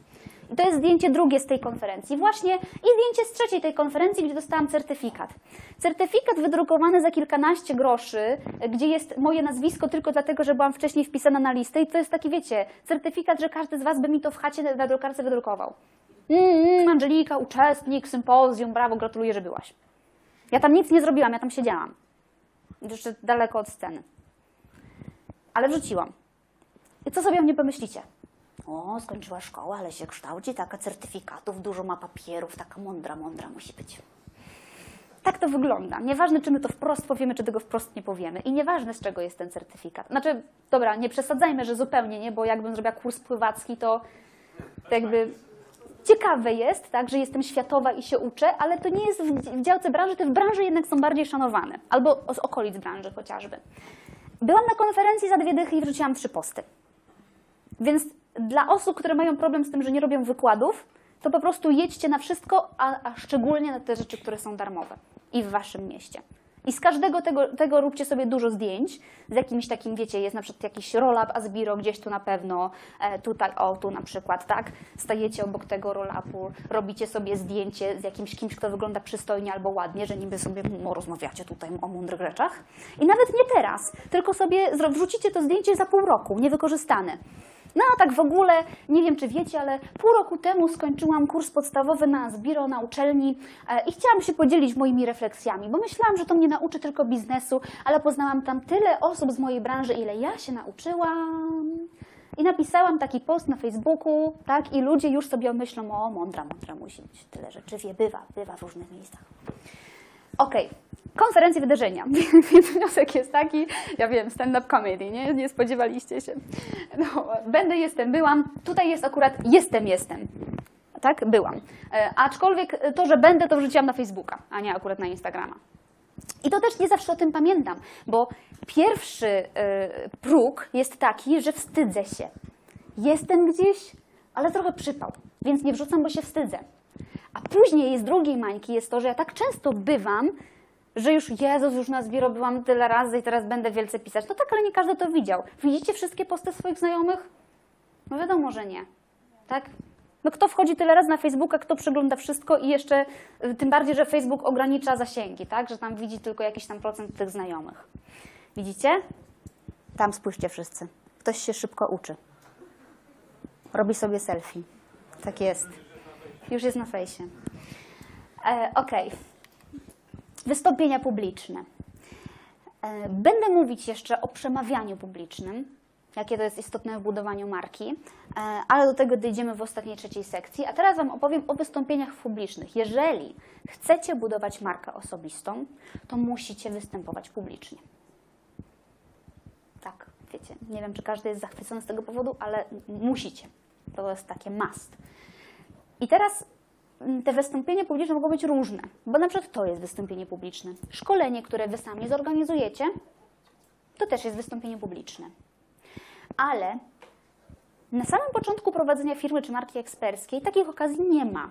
Speaker 2: I to jest zdjęcie drugie z tej konferencji. Właśnie i zdjęcie z trzeciej tej konferencji, gdzie dostałam certyfikat. Certyfikat wydrukowany za kilkanaście groszy, gdzie jest moje nazwisko tylko dlatego, że byłam wcześniej wpisana na listę. I to jest taki, wiecie, certyfikat, że każdy z Was by mi to w chacie na drukarce wydrukował. Mm, Angelika, uczestnik sympozjum, brawo, gratuluję, że byłaś. Ja tam nic nie zrobiłam, ja tam siedziałam. Jeszcze daleko od sceny. Ale wrzuciłam. I co sobie o mnie pomyślicie? O, skończyła szkołę, ale się kształci, taka certyfikatów, dużo ma papierów, taka mądra, mądra musi być. Tak to wygląda. Nieważne, czy my to wprost powiemy, czy tego wprost nie powiemy. I nieważne, z czego jest ten certyfikat. Znaczy, dobra, nie przesadzajmy, że zupełnie nie, bo jakbym zrobiła kurs pływacki, to jakby ciekawe jest, tak, że jestem światowa i się uczę, ale to nie jest w, działce branży, te w branży jednak są bardziej szanowane. Albo z okolic branży chociażby. Byłam na konferencji za dwie dychy i wrzuciłam trzy posty. Więc dla osób, które mają problem z tym, że nie robią wykładów, to po prostu jedźcie na wszystko, a, a szczególnie na te rzeczy, które są darmowe i w waszym mieście. I z każdego tego, tego róbcie sobie dużo zdjęć z jakimś takim, wiecie, jest na przykład jakiś roll-up Asbiro gdzieś tu na pewno, e, tutaj, o, tu na przykład, tak? Stajecie obok tego roll-upu, robicie sobie zdjęcie z jakimś kimś, kto wygląda przystojnie albo ładnie, że niby sobie no, rozmawiacie tutaj o mądrych rzeczach. I nawet nie teraz, tylko sobie wrzucicie to zdjęcie za pół roku, niewykorzystane. No a tak w ogóle, nie wiem czy wiecie, ale pół roku temu skończyłam kurs podstawowy na Zbiro na uczelni e, i chciałam się podzielić moimi refleksjami, bo myślałam, że to mnie nauczy tylko biznesu, ale poznałam tam tyle osób z mojej branży, ile ja się nauczyłam. I napisałam taki post na Facebooku, tak, i ludzie już sobie myślą, o mądra, mądra musi być, tyle rzeczy wie, bywa, bywa w różnych miejscach. Okej, konferencje, wydarzenia. Więc wniosek jest taki, ja wiem, stand-up comedy, nie? Nie spodziewaliście się. No, będę, jestem, byłam. Tutaj jest akurat jestem, jestem. Tak, byłam. E, aczkolwiek to, że będę, to wrzuciłam na Facebooka, a nie akurat na Instagrama. I to też nie zawsze o tym pamiętam, bo pierwszy y, próg jest taki, że wstydzę się. Jestem gdzieś, ale trochę przypał, więc nie wrzucam, bo się wstydzę. A później z drugiej mańki jest to, że ja tak często bywam, że już Jezus, już na zbioro byłam tyle razy i teraz będę wielce pisać. No tak, ale nie każdy to widział. Widzicie wszystkie posty swoich znajomych? No wiadomo, że nie. Tak? No kto wchodzi tyle razy na Facebooka, kto przegląda wszystko i jeszcze, y, tym bardziej, że Facebook ogranicza zasięgi, tak? Że tam widzi tylko jakiś tam procent tych znajomych. Widzicie? Tam spójrzcie wszyscy. Ktoś się szybko uczy. Robi sobie selfie. Tak jest. Już jest na fejsie. E, Okej. Wystąpienia publiczne. E, Będę mówić jeszcze o przemawianiu publicznym, jakie to jest istotne w budowaniu marki, e, ale do tego dojdziemy w ostatniej trzeciej sekcji. A teraz Wam opowiem o wystąpieniach publicznych. Jeżeli chcecie budować markę osobistą, to musicie występować publicznie. Tak, wiecie, nie wiem, czy każdy jest zachwycony z tego powodu, ale musicie. To jest takie must. I teraz mm, te wystąpienia publiczne mogą być różne, bo na przykład to jest wystąpienie publiczne. Szkolenie, które Wy sami zorganizujecie, to też jest wystąpienie publiczne. Ale na samym początku prowadzenia firmy czy marki eksperckiej takich okazji nie ma,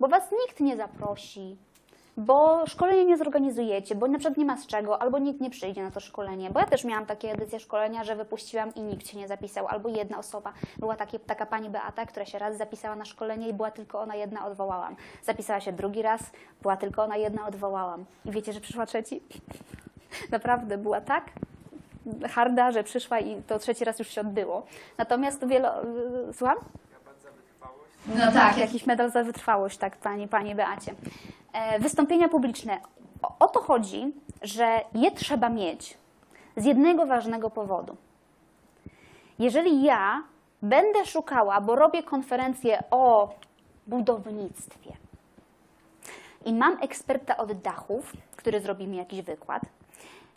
Speaker 2: bo Was nikt nie zaprosi, bo szkolenia nie zorganizujecie, bo na przykład nie ma z czego, albo nikt nie przyjdzie na to szkolenie. Bo ja też miałam takie edycje szkolenia, że wypuściłam i nikt się nie zapisał, albo jedna osoba. Była takie, taka pani Beata, która się raz zapisała na szkolenie i była tylko ona jedna, odwołałam. Zapisała się drugi raz, była tylko ona jedna, odwołałam. I wiecie, że przyszła trzeci? Naprawdę była tak harda, że przyszła i to trzeci raz już się odbyło. Natomiast wielo... Słucham? No tak, jakiś medal za wytrwałość, tak, pani, pani Beacie. E, wystąpienia publiczne. O, o to chodzi, że je trzeba mieć z jednego ważnego powodu. Jeżeli ja będę szukała, bo robię konferencję o budownictwie i mam eksperta od dachów, który zrobi mi jakiś wykład,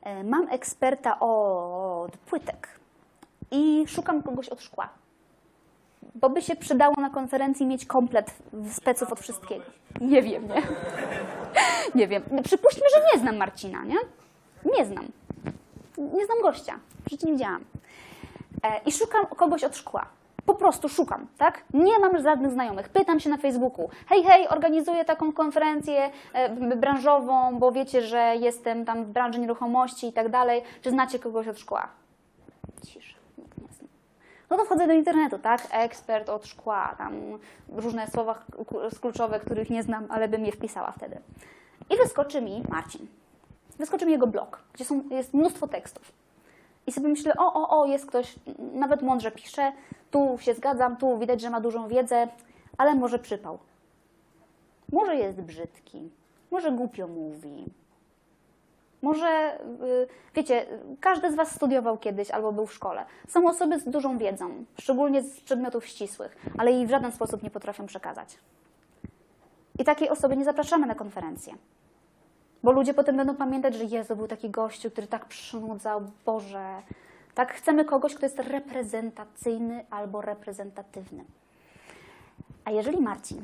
Speaker 2: e, mam eksperta od płytek i szukam kogoś od szkła, bo by się przydało na konferencji mieć komplet speców od wszystkiego. Nie wiem, nie? Nie wiem. Przypuśćmy, że nie znam Marcina, nie? Nie znam. Nie znam gościa. W życiu nie widziałam. E, I szukam kogoś od szkła. Po prostu szukam, tak? Nie mam żadnych znajomych. Pytam się na Facebooku. Hej, hej, organizuję taką konferencję e, branżową, bo wiecie, że jestem tam w branży nieruchomości i tak dalej. Czy znacie kogoś od szkła? Cisza. No to wchodzę do internetu, tak? Ekspert od szkła, tam różne słowa kluczowe, których nie znam, ale bym je wpisała wtedy. I wyskoczy mi Marcin. Wyskoczy mi jego blog, gdzie są, jest mnóstwo tekstów. I sobie myślę, o, o, o, jest ktoś, nawet mądrze pisze, tu się zgadzam, tu widać, że ma dużą wiedzę, ale może przypał. Może jest brzydki, może głupio mówi, Może, y, wiecie, każdy z Was studiował kiedyś albo był w szkole. Są osoby z dużą wiedzą, szczególnie z przedmiotów ścisłych, ale jej w żaden sposób nie potrafią przekazać. I takiej osoby nie zapraszamy na konferencję. Bo ludzie potem będą pamiętać, że Jezu, był taki gościu, który tak przynudzał, Boże. Tak, chcemy kogoś, kto jest reprezentacyjny albo reprezentatywny. A jeżeli Marcin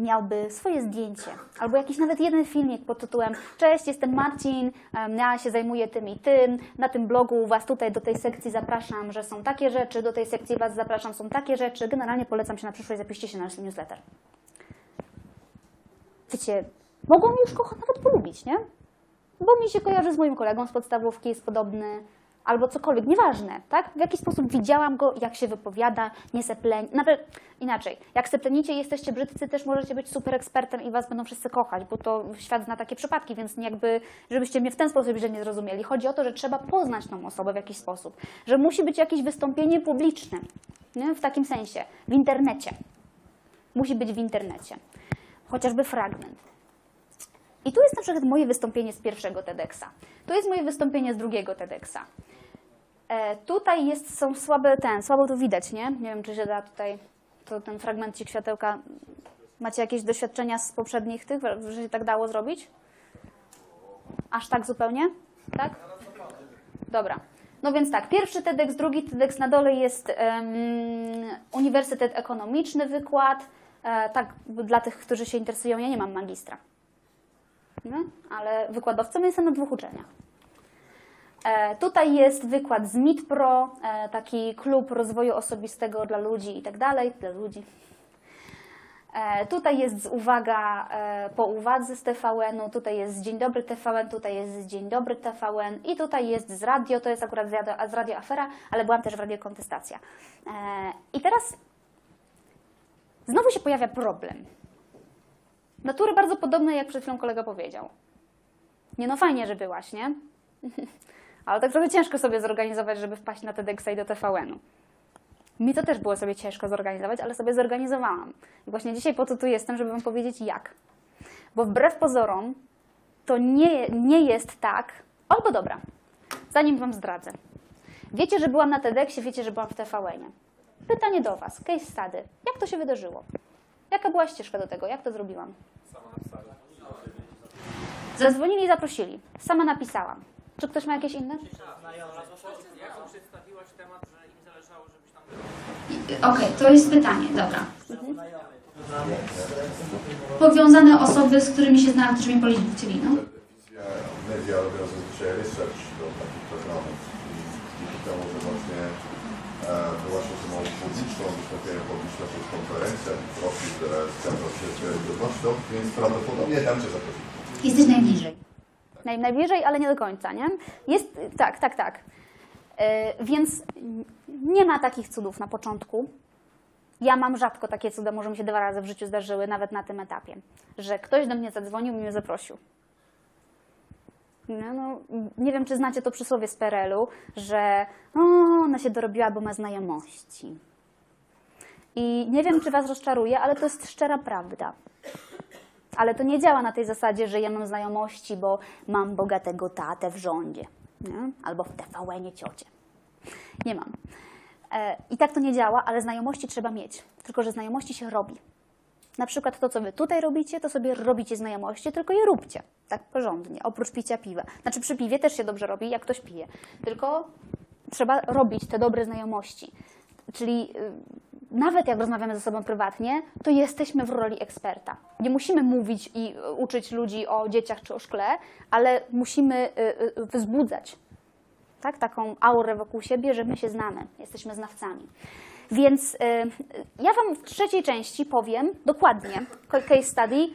Speaker 2: miałby swoje zdjęcie, albo jakiś nawet jeden filmik pod tytułem Cześć, jestem Marcin, ja się zajmuję tym i tym, na tym blogu Was tutaj do tej sekcji zapraszam, że są takie rzeczy, do tej sekcji Was zapraszam, są takie rzeczy, generalnie polecam się na przyszłość, zapiszcie się na nasz newsletter. Wiecie, mogą już go nawet polubić, nie? Bo mi się kojarzy z moim kolegą z podstawówki, jest podobny, albo cokolwiek, nieważne, tak? W jaki sposób widziałam go, jak się wypowiada, nie sepleń. Nawet inaczej, jak seplenicie jesteście brzydcy, też możecie być super ekspertem i was będą wszyscy kochać, bo to świat zna takie przypadki, więc jakby, żebyście mnie w ten sposób źle nie zrozumieli. Chodzi o to, że trzeba poznać tą osobę w jakiś sposób, że musi być jakieś wystąpienie publiczne, nie? w takim sensie, w internecie. Musi być w internecie. Chociażby fragment. I tu jest na przykład moje wystąpienie z pierwszego TEDxa. Tu jest moje wystąpienie z drugiego TEDxa. E, tutaj jest, są słabe ten, słabo to widać, nie? Nie wiem, czy się da tutaj, to ten fragmencik światełka. Macie jakieś doświadczenia z poprzednich tych, że się tak dało zrobić? Aż tak zupełnie? Tak? Dobra. No więc tak, pierwszy TEDx, drugi TEDx, na dole jest em, Uniwersytet Ekonomiczny wykład. E, tak, dla tych, którzy się interesują, ja nie mam magistra. No, ale wykładowcą jestem na dwóch uczelniach. E, tutaj jest wykład z MIT Pro, e, taki klub rozwoju osobistego dla ludzi i tak dalej, dla ludzi. E, tutaj jest uwaga po uwadze z TVN-u, tutaj jest Dzień Dobry TVN, tutaj jest Dzień Dobry TVN i tutaj jest z radio, to jest akurat z radio, z radio Afera, ale byłam też w Radio Kontestacja. I teraz znowu się pojawia problem. Natury bardzo podobnej, jak przed chwilą kolega powiedział. Nie no, fajnie, że byłaś, nie? Ale tak trochę ciężko sobie zorganizować, żeby wpaść na TEDxa i do TVN-u. Mi to też było sobie ciężko zorganizować, ale sobie zorganizowałam. I właśnie dzisiaj po to tu jestem, żeby Wam powiedzieć jak. Bo wbrew pozorom to nie, nie jest tak. Albo dobra, zanim Wam zdradzę. Wiecie, że byłam na TEDxie, wiecie, że byłam w TVN-ie. Pytanie do Was, case study. Jak to się wydarzyło? Jaka była ścieżka do tego? Jak to zrobiłam? Zadzwonili i zaprosili. Sama napisałam. Czy ktoś ma jakieś inne?
Speaker 3: Jak przedstawiłaś temat, że im zależało, żebyś tam
Speaker 8: Okej, to jest pytanie, dobra. Powiązane osoby, z którymi się znałam, którzy mi policzyli, no.
Speaker 5: Telewizja, media robią zazwyczaj research do takich programów i dzięki temu, że właśnie e, osobą publiczną, przez konferencję, profil, się z wiarygodnością, więc prawdopodobnie tam Cię zaprosili.
Speaker 8: Jesteś najbliżej.
Speaker 2: Naj, najbliżej, ale nie do końca, nie? Jest, tak, tak, tak. Yy, więc nie ma takich cudów na początku. Ja mam rzadko takie cuda, może mi się dwa razy w życiu zdarzyły, nawet na tym etapie, że ktoś do mnie zadzwonił i mnie zaprosił. No, no, nie wiem, czy znacie to przysłowie z PRL-u, że o, ona się dorobiła, bo ma znajomości. I nie wiem, czy Was rozczaruje, ale to jest szczera prawda. Ale to nie działa na tej zasadzie, że ja mam znajomości, bo mam bogatego tatę w rządzie. Nie? Albo w TVN-ie ciocie. Nie mam. E, I tak to nie działa, ale znajomości trzeba mieć. Tylko, że znajomości się robi. Na przykład to, co wy tutaj robicie, to sobie robicie znajomości, tylko je róbcie. Tak porządnie, oprócz picia piwa. Znaczy przy piwie też się dobrze robi, jak ktoś pije. Tylko trzeba robić te dobre znajomości. Czyli y, nawet jak rozmawiamy ze sobą prywatnie, to jesteśmy w roli eksperta. Nie musimy mówić i y, uczyć ludzi o dzieciach czy o szkle, ale musimy y, wzbudzać tak, taką aurę wokół siebie, że my się znamy, jesteśmy znawcami. Więc ja Wam w trzeciej części powiem dokładnie case study,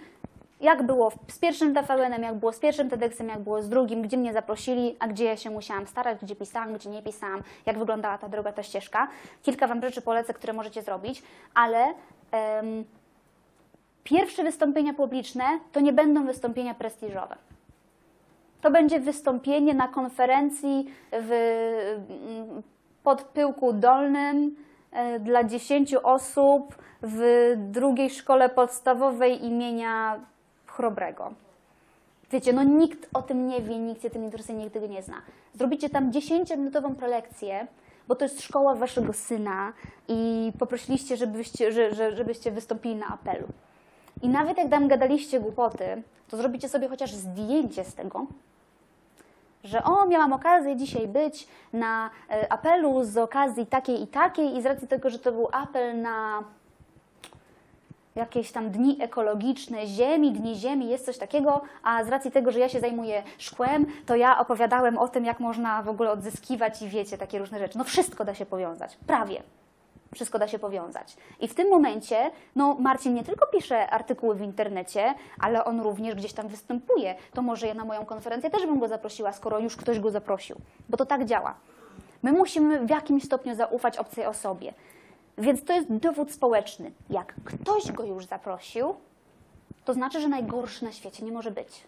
Speaker 2: jak było z pierwszym TVN-em, jak było z pierwszym TEDxem, jak było z drugim, gdzie mnie zaprosili, a gdzie ja się musiałam starać, gdzie pisałam, gdzie nie pisałam, jak wyglądała ta droga, ta ścieżka. Kilka Wam rzeczy polecę, które możecie zrobić, ale em, pierwsze wystąpienia publiczne to nie będą wystąpienia prestiżowe. To będzie wystąpienie na konferencji w mm, Podpyłku Dolnym e, dla 10 osób w drugiej szkole podstawowej imienia Chrobrego. Wiecie, no nikt o tym nie wie, nikt się tym interesuje, nikt tego nie zna. Zrobicie tam 10-minutową prelekcję, bo to jest szkoła waszego syna i poprosiliście, żebyście, że, że, żebyście wystąpili na apelu. I nawet jak tam gadaliście głupoty, to zrobicie sobie chociaż zdjęcie z tego, że o, miałam okazję dzisiaj być na e, apelu z okazji takiej i takiej i z racji tego, że to był apel na jakieś tam dni ekologiczne ziemi, dni ziemi, jest coś takiego, a z racji tego, że ja się zajmuję szkłem, to ja opowiadałem o tym, jak można w ogóle odzyskiwać i wiecie, takie różne rzeczy. No wszystko da się powiązać, prawie. Wszystko da się powiązać. I w tym momencie, no Marcin nie tylko pisze artykuły w internecie, ale on również gdzieś tam występuje. To może ja na moją konferencję też bym go zaprosiła, skoro już ktoś go zaprosił. Bo to tak działa. My musimy w jakimś stopniu zaufać obcej osobie. Więc to jest dowód społeczny. Jak ktoś go już zaprosił, to znaczy, że najgorszy na świecie nie może być.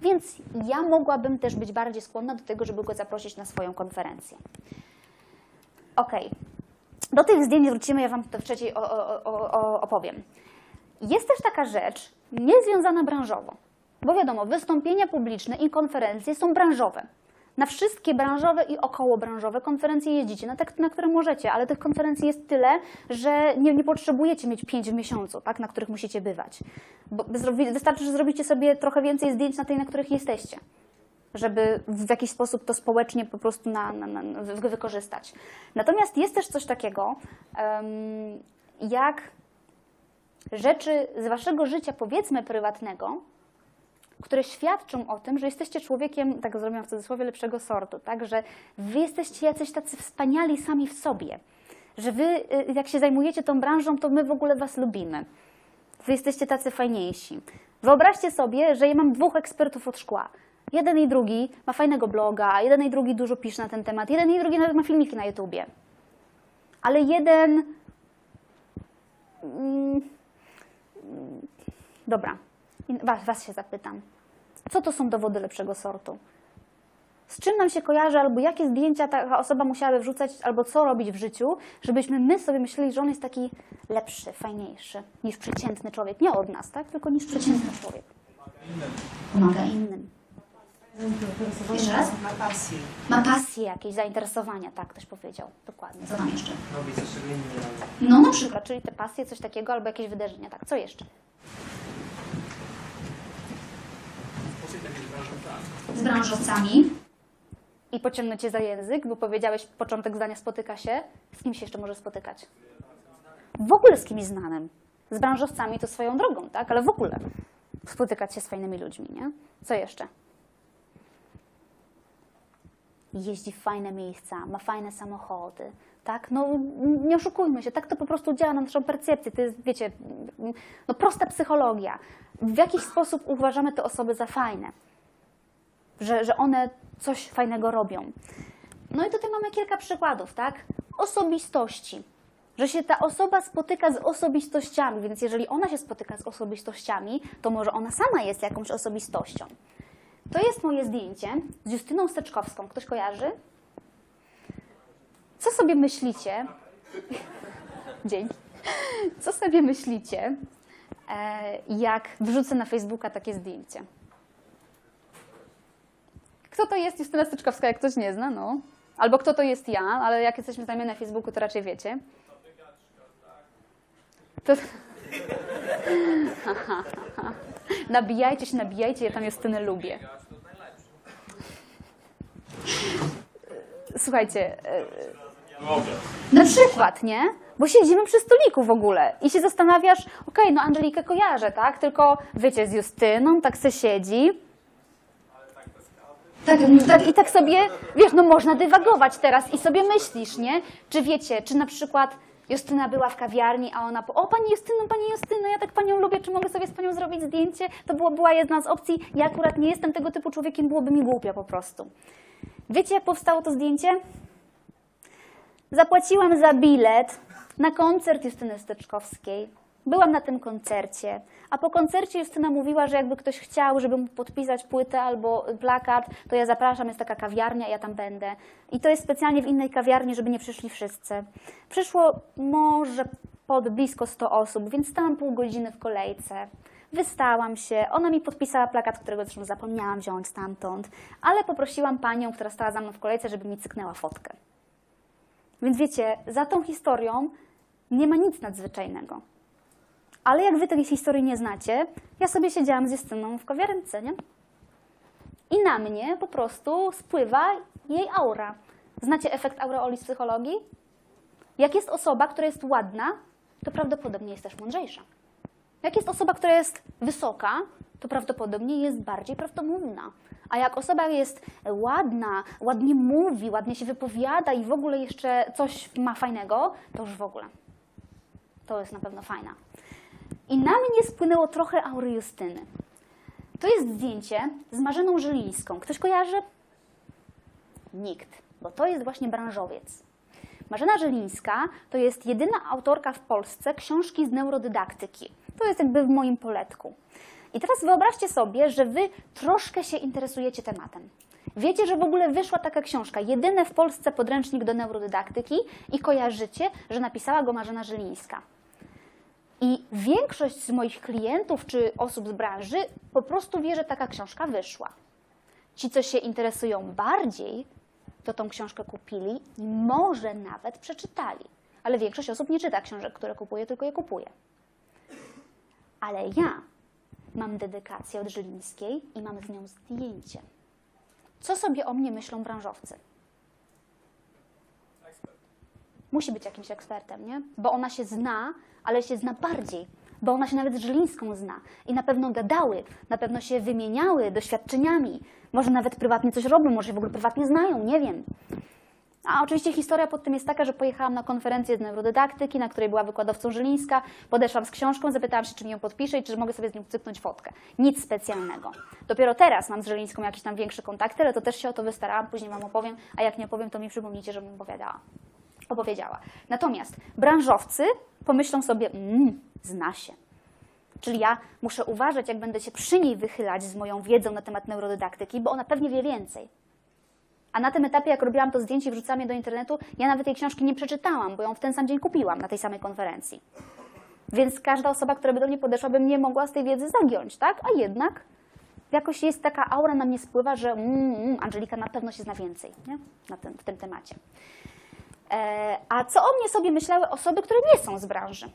Speaker 2: Więc ja mogłabym też być bardziej skłonna do tego, żeby go zaprosić na swoją konferencję. Okej. Do tych zdjęć wrócimy, ja Wam to w trzeciej o, o, o, opowiem. Jest też taka rzecz niezwiązana branżowo, bo wiadomo, wystąpienia publiczne i konferencje są branżowe. Na wszystkie branżowe i okołobranżowe konferencje jeździcie, na te, na które możecie, ale tych konferencji jest tyle, że nie, nie potrzebujecie mieć pięć w miesiącu, tak, na których musicie bywać. Bo wystarczy, że zrobicie sobie trochę więcej zdjęć na tej, na których jesteście żeby w jakiś sposób to społecznie po prostu na, na, na, wy- wykorzystać. Natomiast jest też coś takiego, em, jak rzeczy z waszego życia, powiedzmy prywatnego, które świadczą o tym, że jesteście człowiekiem, tak zrobiłam w cudzysłowie, lepszego sortu, tak? że wy jesteście jacyś tacy wspaniali sami w sobie, że wy, y, jak się zajmujecie tą branżą, to my w ogóle was lubimy. Wy jesteście tacy fajniejsi. Wyobraźcie sobie, że ja mam dwóch ekspertów od szkła. Jeden i drugi ma fajnego bloga, jeden i drugi dużo pisze na ten temat, jeden i drugi nawet ma filmiki na YouTubie. Ale jeden. Mm, dobra, I was, was się zapytam. Co to są dowody lepszego sortu? Z czym nam się kojarzy, albo jakie zdjęcia taka osoba musiałaby wrzucać, albo co robić w życiu, żebyśmy my sobie myśleli, że on jest taki lepszy, fajniejszy niż przeciętny człowiek. Nie od nas, tak? Tylko niż przeciętny człowiek.
Speaker 8: Pomaga innym.
Speaker 2: Innym.
Speaker 8: Jeszcze raz?
Speaker 3: Ma pasję.
Speaker 2: Ma pasję, jakieś zainteresowania, tak ktoś powiedział. Dokładnie.
Speaker 8: Co tam jeszcze?
Speaker 3: Robi coś, robią.
Speaker 8: No na przykład.
Speaker 2: Czyli te pasje, coś takiego, albo jakieś wydarzenia, tak. Co jeszcze?
Speaker 8: Z branżowcami.
Speaker 2: I pociągnę cię za język, bo powiedziałeś początek zdania spotyka się. Z kim się jeszcze może spotykać? W ogóle z kimś znanym. Z branżowcami to swoją drogą, tak? Ale w ogóle spotykać się z fajnymi ludźmi, nie? Co jeszcze? Jeździ w fajne miejsca, ma fajne samochody, tak? No nie oszukujmy się, tak to po prostu działa na naszą percepcję. To jest, wiecie, no prosta psychologia. W jakiś sposób uważamy te osoby za fajne że, że one coś fajnego robią. No i tutaj mamy kilka przykładów, tak? Osobistości. Że się ta osoba spotyka z osobistościami, więc jeżeli ona się spotyka z osobistościami, to może ona sama jest jakąś osobistością. To jest moje zdjęcie z Justyną Steczkowską. Ktoś kojarzy? Co sobie myślicie? Dzięki. Co sobie myślicie, e, jak wrzucę na Facebooka takie zdjęcie? Kto to jest Justyna Styczkowska, jak ktoś nie zna, no. Albo kto to jest ja, ale jak jesteśmy znajomі na Facebooku, to raczej wiecie. To... nabijajcie się, nabijajcie, ja tam Justynę lubię. Słuchajcie, e, na przykład, nie? Bo siedzimy przy stoliku w ogóle i się zastanawiasz, okej, no Angelikę kojarzę, tak? Tylko wiecie, z Justyną tak se siedzi,
Speaker 8: Tak,
Speaker 2: tak, I tak sobie, wiesz, no można dywagować teraz i sobie myślisz, nie? Czy wiecie, czy na przykład Justyna była w kawiarni, a ona, po, o Pani Justyno, Pani Justyno, ja tak Panią lubię, czy mogę sobie z Panią zrobić zdjęcie? To była jedna z opcji, ja akurat nie jestem tego typu człowiekiem, byłoby mi głupio po prostu. Wiecie, jak powstało to zdjęcie? Zapłaciłam za bilet na koncert Justyny Steczkowskiej. Byłam na tym koncercie, a po koncercie Justyna mówiła, że jakby ktoś chciał, żeby mu podpisać płytę albo plakat, to ja zapraszam, jest taka kawiarnia, ja tam będę. I to jest specjalnie w innej kawiarni, żeby nie przyszli wszyscy. Przyszło może pod blisko 100 osób, więc stałam pół godziny w kolejce. Wystałam się, ona mi podpisała plakat, którego zresztą zapomniałam wziąć stamtąd, ale poprosiłam panią, która stała za mną w kolejce, żeby mi cyknęła fotkę. Więc wiecie, za tą historią nie ma nic nadzwyczajnego. Ale jak wy tej historii nie znacie, ja sobie siedziałam z Justyną w kawiarence, nie? I na mnie po prostu spływa jej aura. Znacie efekt aureoli z psychologii? Jak jest osoba, która jest ładna, to prawdopodobnie jest też mądrzejsza. Jak jest osoba, która jest wysoka, to prawdopodobnie jest bardziej prawdomówna. A jak osoba jest ładna, ładnie mówi, ładnie się wypowiada i w ogóle jeszcze coś ma fajnego, to już w ogóle. To jest na pewno fajna. I na mnie spłynęło trochę aury Justyny. To jest zdjęcie z Marzeną Żylińską. Ktoś kojarzy? Nikt, bo to jest właśnie branżowiec. Marzena Żylińska to jest jedyna autorka w Polsce książki z neurodydaktyki. To jest jakby w moim poletku. I teraz wyobraźcie sobie, że wy troszkę się interesujecie tematem. Wiecie, że w ogóle wyszła taka książka, jedyny w Polsce podręcznik do neurodydaktyki i kojarzycie, że napisała go Marzena Żylińska. I większość z moich klientów czy osób z branży po prostu wie, że taka książka wyszła. Ci, co się interesują bardziej, to tą książkę kupili i może nawet przeczytali. Ale większość osób nie czyta książek, które kupuje, tylko je kupuje. Ale ja mam dedykację od Żylińskiej i mam z nią zdjęcie. Co sobie o mnie myślą branżowcy? Musi być jakimś ekspertem, nie? Bo ona się zna, ale się zna bardziej. Bo ona się nawet z Żylińską zna. I na pewno gadały, na pewno się wymieniały doświadczeniami. Może nawet prywatnie coś robią, może się w ogóle prywatnie znają, nie wiem. A oczywiście historia pod tym jest taka, że pojechałam na konferencję z neurodydaktyki, na której była wykładowcą Żylińska, podeszłam z książką, zapytałam się, czy mi ją podpisze i czy mogę sobie z nią cyknąć fotkę. Nic specjalnego. Dopiero teraz mam z Żylińską jakieś tam większe kontakty, ale to też się o to wystarałam, później Wam opowiem, a jak nie opowiem, to mi przypomnijcie, żebym opowiadała. Opowiedziała. Natomiast branżowcy pomyślą sobie, mmm, zna się. Czyli ja muszę uważać, jak będę się przy niej wychylać z moją wiedzą na temat neurodydaktyki, bo ona pewnie wie więcej. A na tym etapie, jak robiłam to zdjęcie i wrzucałam je do internetu, ja nawet tej książki nie przeczytałam, bo ją w ten sam dzień kupiłam na tej samej konferencji. Więc każda osoba, która by do mnie podeszła, by mnie mogła z tej wiedzy zagiąć, tak? A jednak jakoś jest taka aura na mnie spływa, że mm, mm, Angelika na pewno się zna więcej nie? Na w tym temacie. E, a co o mnie sobie myślały osoby, które nie są z branży?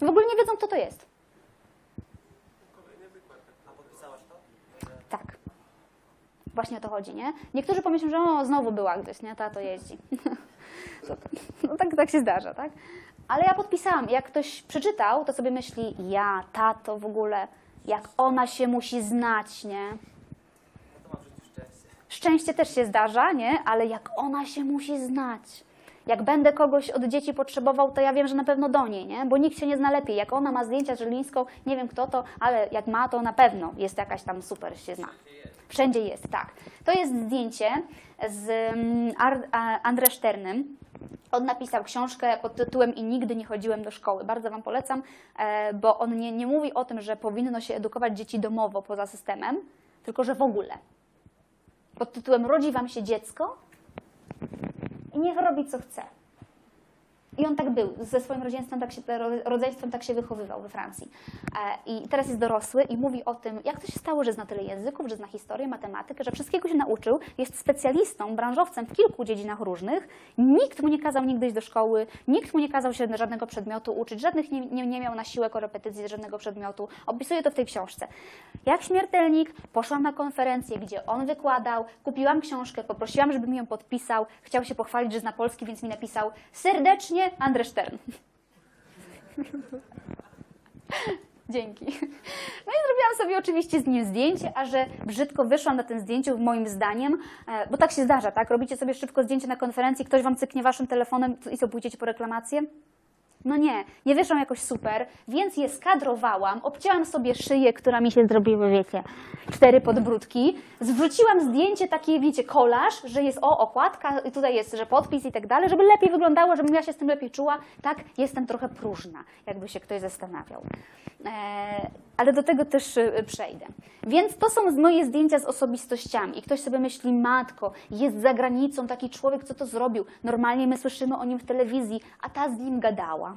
Speaker 2: W ogóle nie wiedzą, kto to jest. Tak. Właśnie o to chodzi, nie? Niektórzy pomyślą, że o, znowu była gdzieś, nie? Ta to jeździ. To- no tak, tak się zdarza, tak? Ale ja podpisałam. Jak ktoś przeczytał, to sobie myśli, ja, tato w ogóle, jak ona się musi znać, nie? Szczęście też się zdarza, nie? Ale jak ona się musi znać. Jak będę kogoś od dzieci potrzebował, to ja wiem, że na pewno do niej, nie? Bo nikt się nie zna lepiej. Jak ona ma zdjęcia z Żylińską, nie wiem kto to, ale jak ma, to na pewno jest jakaś tam super, się zna. Wszędzie jest, tak. To jest zdjęcie z mm, Ar- a- André Szternym. On napisał książkę pod tytułem I nigdy nie chodziłem do szkoły. Bardzo Wam polecam, e, bo on nie, nie mówi o tym, że powinno się edukować dzieci domowo poza systemem, tylko że w ogóle. Pod tytułem Rodzi Wam się dziecko i niech robi co chce. I on tak był, ze swoim rodzeństwem tak się, ro- rodzeństwem tak się wychowywał we Francji. E, I teraz jest dorosły i mówi o tym, jak to się stało, że zna tyle języków, że zna historię, matematykę, że wszystkiego się nauczył, jest specjalistą, branżowcem w kilku dziedzinach różnych. Nikt mu nie kazał nigdy iść do szkoły, nikt mu nie kazał się żadnego przedmiotu uczyć, żadnych nie, nie, nie miał na siłę korepetycji żadnego przedmiotu. Opisuje to w tej książce. Jak śmiertelnik poszłam na konferencję, gdzie on wykładał, kupiłam książkę, poprosiłam, żeby mi ją podpisał, chciał się pochwalić, że zna polski, więc mi napisał serdecznie Andrzej Stern. Dzięki. No i zrobiłam sobie oczywiście z nim zdjęcie, a że brzydko wyszłam na tym zdjęciu, moim zdaniem, e, bo tak się zdarza, tak? Robicie sobie szybko zdjęcie na konferencji, ktoś wam cyknie waszym telefonem i co, pójdziecie po reklamację? No nie, nie wyszłam jakoś super, więc je skadrowałam, obcięłam sobie szyję, która mi się zrobiła, wiecie, cztery podbródki, zwróciłam zdjęcie takie, wiecie, kolaż, że jest o, okładka, tutaj jest, że podpis i tak dalej, żeby lepiej wyglądało, żebym ja się z tym lepiej czuła. Tak, jestem trochę próżna, jakby się ktoś zastanawiał. E, ale do tego też e, przejdę. Więc to są moje zdjęcia z osobistościami. I ktoś sobie myśli, matko, jest za granicą taki człowiek, co to zrobił. Normalnie my słyszymy o nim w telewizji, a ta z nim gadała.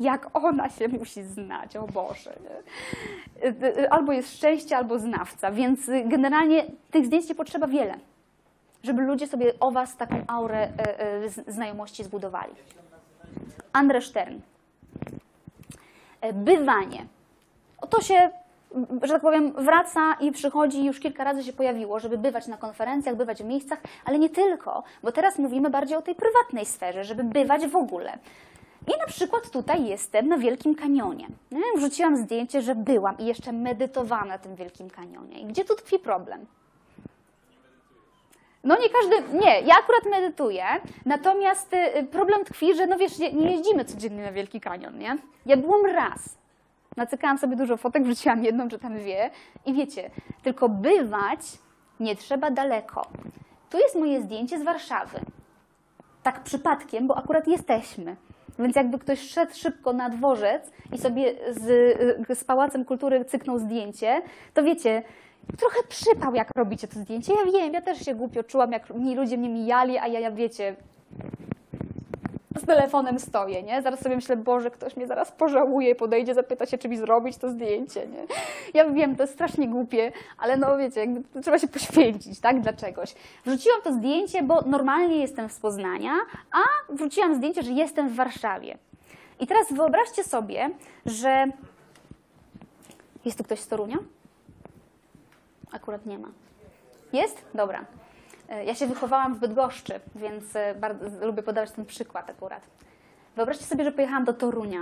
Speaker 2: Jak ona się musi znać, o Boże. Albo jest szczęście, albo znawca, więc generalnie tych zdjęć nie potrzeba wiele, żeby ludzie sobie o was taką aurę y, z- znajomości zbudowali. Andre Stern. E, Bywanie. To się, że tak powiem, wraca i przychodzi, już kilka razy się pojawiło, żeby bywać na konferencjach, bywać w miejscach, ale nie tylko, bo teraz mówimy bardziej o tej prywatnej sferze, żeby bywać w ogóle. I na przykład tutaj jestem na Wielkim Kanionie. Nie? Wrzuciłam zdjęcie, że byłam i jeszcze medytowałam na tym Wielkim Kanionie. I gdzie tu tkwi problem? No nie każdy, nie, ja akurat medytuję, natomiast y, problem tkwi, że no wiesz, nie, jeździmy codziennie na Wielki Kanion, nie? Ja byłam raz, nacykałam sobie dużo fotek, wrzuciłam jedną czy tam dwie i wiecie, tylko bywać nie trzeba daleko. Tu jest moje zdjęcie z Warszawy. Tak przypadkiem, bo akurat jesteśmy. Więc jakby ktoś szedł szybko na dworzec i sobie z, z Pałacem Kultury cyknął zdjęcie, to wiecie, trochę przypał, jak robicie to zdjęcie. Ja wiem, ja też się głupio czułam, jak mi ludzie mnie mijali, a ja, ja wiecie, z telefonem stoję, nie? Zaraz sobie myślę, Boże, ktoś mnie zaraz pożałuje, podejdzie, zapyta się, czy mi zrobić to zdjęcie, nie? Ja wiem, to jest strasznie głupie, ale no wiecie, jakby trzeba się poświęcić, tak, dla czegoś. Wrzuciłam to zdjęcie, bo normalnie jestem z Poznania, a wrzuciłam zdjęcie, że jestem w Warszawie. I teraz wyobraźcie sobie, że jest tu ktoś z Torunia? Akurat nie ma. Jest? Dobra. E, Ja się wychowałam w Bydgoszczy, więc e, bardzo lubię podawać ten przykład akurat. Wyobraźcie sobie, że pojechałam do Torunia.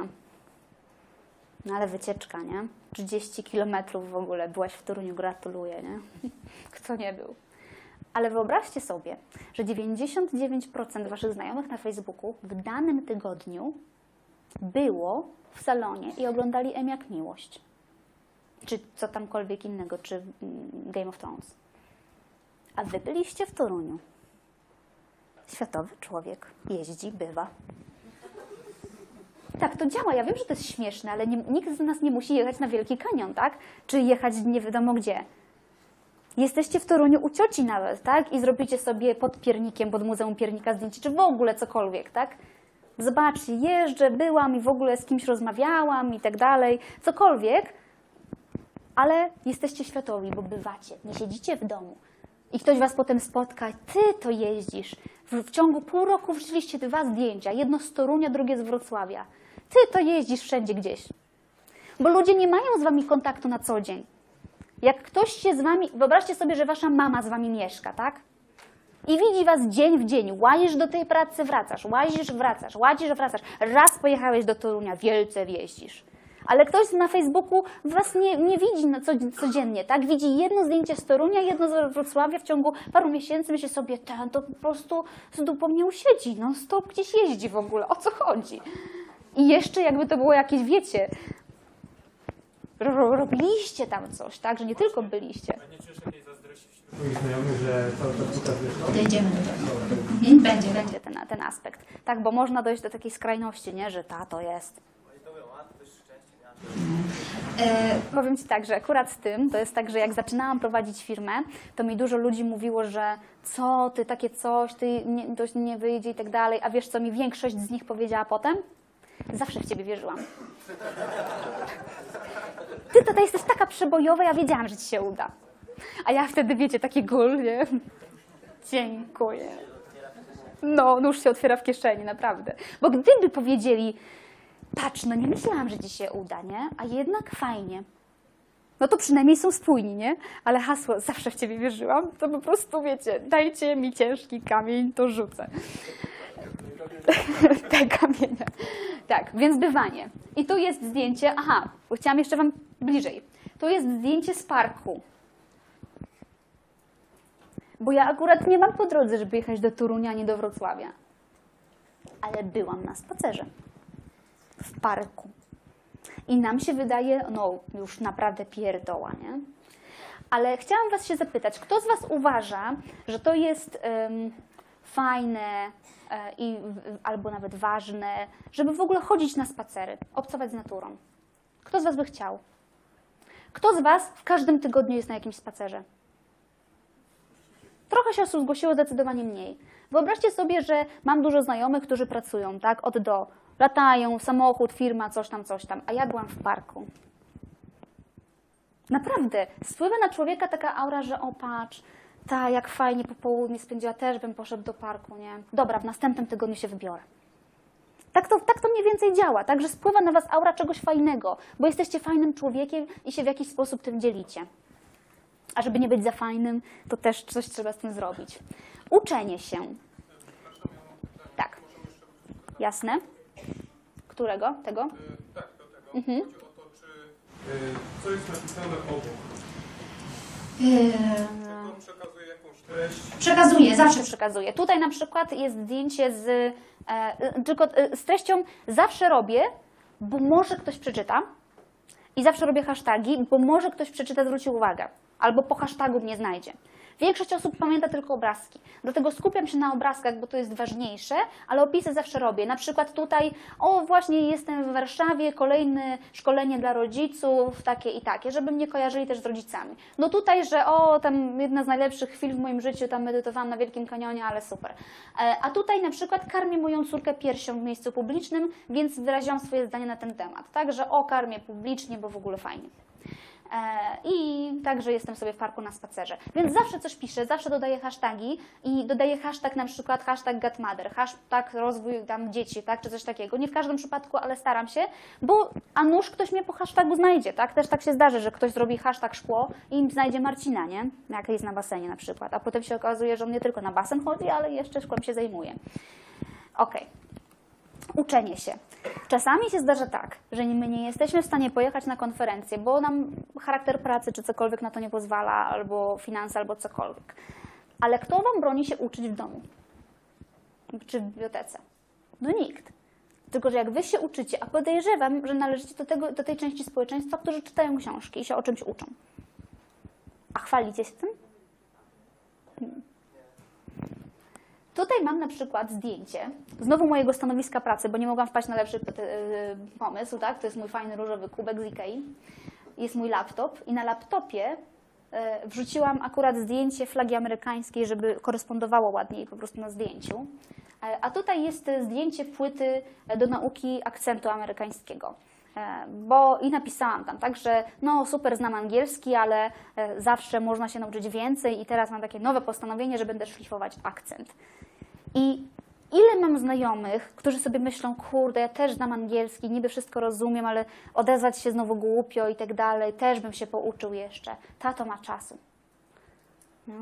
Speaker 2: No ale wycieczka, nie? 30 kilometrów w ogóle. Byłaś w Toruniu, gratuluję, nie? Kto nie był? Ale wyobraźcie sobie, że 99% waszych znajomych na Facebooku w danym tygodniu było w salonie i oglądali M jak miłość. Czy co tamkolwiek innego, czy mm, Game of Thrones. A wy byliście w Toruniu. Światowy człowiek jeździ, bywa. Tak, to działa. Ja wiem, że to jest śmieszne, ale nie, nikt z nas nie musi jechać na Wielki Kanion, tak? Czy jechać nie wiadomo gdzie. Jesteście w Toruniu u cioci nawet, tak? I zrobicie sobie pod piernikiem, pod Muzeum Piernika zdjęcie, czy w ogóle cokolwiek, tak? Zobaczcie, jeżdżę, byłam i w ogóle z kimś rozmawiałam i tak dalej, cokolwiek, ale jesteście światowi, bo bywacie, nie siedzicie w domu. I ktoś was potem spotka, ty to jeździsz. W, w ciągu pół roku wrzuciliście dwa zdjęcia, jedno z Torunia, drugie z Wrocławia. Ty to jeździsz wszędzie gdzieś. Bo ludzie nie mają z wami kontaktu na co dzień. Jak ktoś się z wami, wyobraźcie sobie, że wasza mama z wami mieszka, tak? I widzi was dzień w dzień. Łazisz do tej pracy, wracasz. Łazisz, wracasz. Łazisz, wracasz. Raz pojechałeś do Torunia, wielce wieścisz. Ale ktoś na Facebooku was nie, nie widzi na co, codziennie, tak? Widzi jedno zdjęcie z Torunia, jedno z Wrocławia w ciągu paru miesięcy, myśli sobie, ten to po prostu z dupą nie usiedzi, no stop gdzieś jeździ w ogóle, o co chodzi? I jeszcze jakby to było jakieś, wiecie, ro- robiliście tam coś, tak? Że nie tylko byliście.
Speaker 3: Znajomych, że cały czas pokazujesz to.
Speaker 8: Dojdziemy do tego. Będzie, będzie.
Speaker 2: będzie ten, ten aspekt. Tak, bo można dojść do takiej skrajności, nie? że ta to jest.
Speaker 8: E,
Speaker 2: Powiem Ci tak, że akurat z tym to jest tak, że jak zaczynałam prowadzić firmę, to mi dużo ludzi mówiło, że co ty, takie coś, ty nie, to nie wyjdzie i tak dalej. A wiesz, co mi większość z nich powiedziała potem? Zawsze w Ciebie wierzyłam. Ty to jesteś taka przebojowa, ja wiedziałam, że Ci się uda. A ja wtedy, wiecie, takie gul, nie? Dziękuję. No, nóż się otwiera w kieszeni, naprawdę. Bo gdyby powiedzieli, patrz, no nie myślałam, że ci się uda, nie? A jednak fajnie. No to przynajmniej są spójni, nie? Ale hasło, zawsze w ciebie wierzyłam, to po prostu, wiecie, dajcie mi ciężki kamień, to rzucę. Te kamienie. Tak, więc bywanie. I tu jest zdjęcie, aha, chciałam jeszcze wam bliżej. Tu jest zdjęcie z parku. Bo ja akurat nie mam po drodze, żeby jechać do Torunia, nie do Wrocławia. Ale byłam na spacerze w parku. I nam się wydaje, no już naprawdę pierdoła, nie? Ale chciałam Was się zapytać, kto z Was uważa, że to jest fajne e, i, albo nawet ważne, żeby w ogóle chodzić na spacery, obcować z naturą? Kto z Was by chciał? Kto z Was w każdym tygodniu jest na jakimś spacerze? Trochę się osób zgłosiło, zdecydowanie mniej. Wyobraźcie sobie, że mam dużo znajomych, którzy pracują, tak, od do. Latają, samochód, firma, coś tam, coś tam, a ja byłam w parku. Naprawdę, spływa na człowieka taka aura, że o patrz, ta, jak fajnie po południu spędziła, też bym poszedł do parku, nie? Dobra, w następnym tygodniu się wybiorę. Tak to, tak to mniej więcej działa, także spływa na was aura czegoś fajnego, bo jesteście fajnym człowiekiem i się w jakiś sposób tym dzielicie. A żeby nie być za fajnym, to też coś trzeba z tym zrobić. Uczenie się. Tak. Jasne? Którego? Tego?
Speaker 9: Tak, do tego.
Speaker 2: Mhm.
Speaker 9: Chodzi o to, czy y, co jest napisane obok.
Speaker 8: Yy,
Speaker 9: Czy to przekazuje jakąś treść?
Speaker 8: przekazuję, zawsze
Speaker 2: przekazuję. Tutaj na przykład jest zdjęcie z, e, tylko e, z treścią zawsze robię, bo może ktoś przeczyta i zawsze robię hasztagi, bo może ktoś przeczyta, zwróci uwagę, albo po hashtagu mnie znajdzie. Większość osób pamięta tylko obrazki, dlatego skupiam się na obrazkach, bo to jest ważniejsze, ale opisy zawsze robię. Na przykład tutaj, o właśnie jestem w Warszawie, kolejne szkolenie dla rodziców, takie i takie, żeby mnie kojarzyli też z rodzicami. No tutaj, że o, tam jedna z najlepszych chwil w moim życiu, tam medytowałam na Wielkim Kanionie, ale super. E, A tutaj na przykład karmię moją córkę piersią w miejscu publicznym, więc wyraziłam swoje zdanie na ten temat. Tak, że o, karmię publicznie, bo w ogóle fajnie. E, I także jestem sobie w parku na spacerze. Więc zawsze coś piszę, zawsze dodaję hasztagi i dodaję hashtag na przykład hashtag getmother, hashtag rozwój tam dzieci, tak, czy coś takiego. Nie w każdym przypadku, ale staram się, bo a nuż ktoś mnie po hashtagu znajdzie, tak? Też tak się zdarzy, że ktoś zrobi hashtag szkło i znajdzie Marcina, nie? Jak jest na basenie na przykład. A potem się okazuje, że on nie tylko na basen chodzi, ale jeszcze szkłem się zajmuje. Okej. Uczenie się. Czasami się zdarza tak, że my nie jesteśmy w stanie pojechać na konferencję, bo nam charakter pracy czy cokolwiek na to nie pozwala, albo finanse, albo cokolwiek. Ale kto Wam broni się uczyć w domu? Czy w bibliotece? No nikt. Tylko, że jak Wy się uczycie, a podejrzewam, że należycie do, tego, do tej części społeczeństwa, którzy czytają książki i się o czymś uczą. A chwalicie się tym? Tutaj mam na przykład zdjęcie, znowu mojego stanowiska pracy, bo nie mogłam wpaść na lepszy y, pomysł, tak? To jest mój fajny różowy kubek z Ikei. Jest mój laptop i na laptopie y, wrzuciłam akurat zdjęcie flagi amerykańskiej, żeby korespondowało ładniej po prostu na zdjęciu. E, A tutaj jest zdjęcie płyty e, do nauki akcentu amerykańskiego. E, Bo i napisałam tam, tak, że no super, znam angielski, ale e, zawsze można się nauczyć więcej i teraz mam takie nowe postanowienie, że będę szlifować akcent. I ile mam znajomych, którzy sobie myślą, kurde, ja też znam angielski, niby wszystko rozumiem, ale odezwać się znowu głupio i tak dalej, też bym się pouczył jeszcze. Tato ma czasu. No.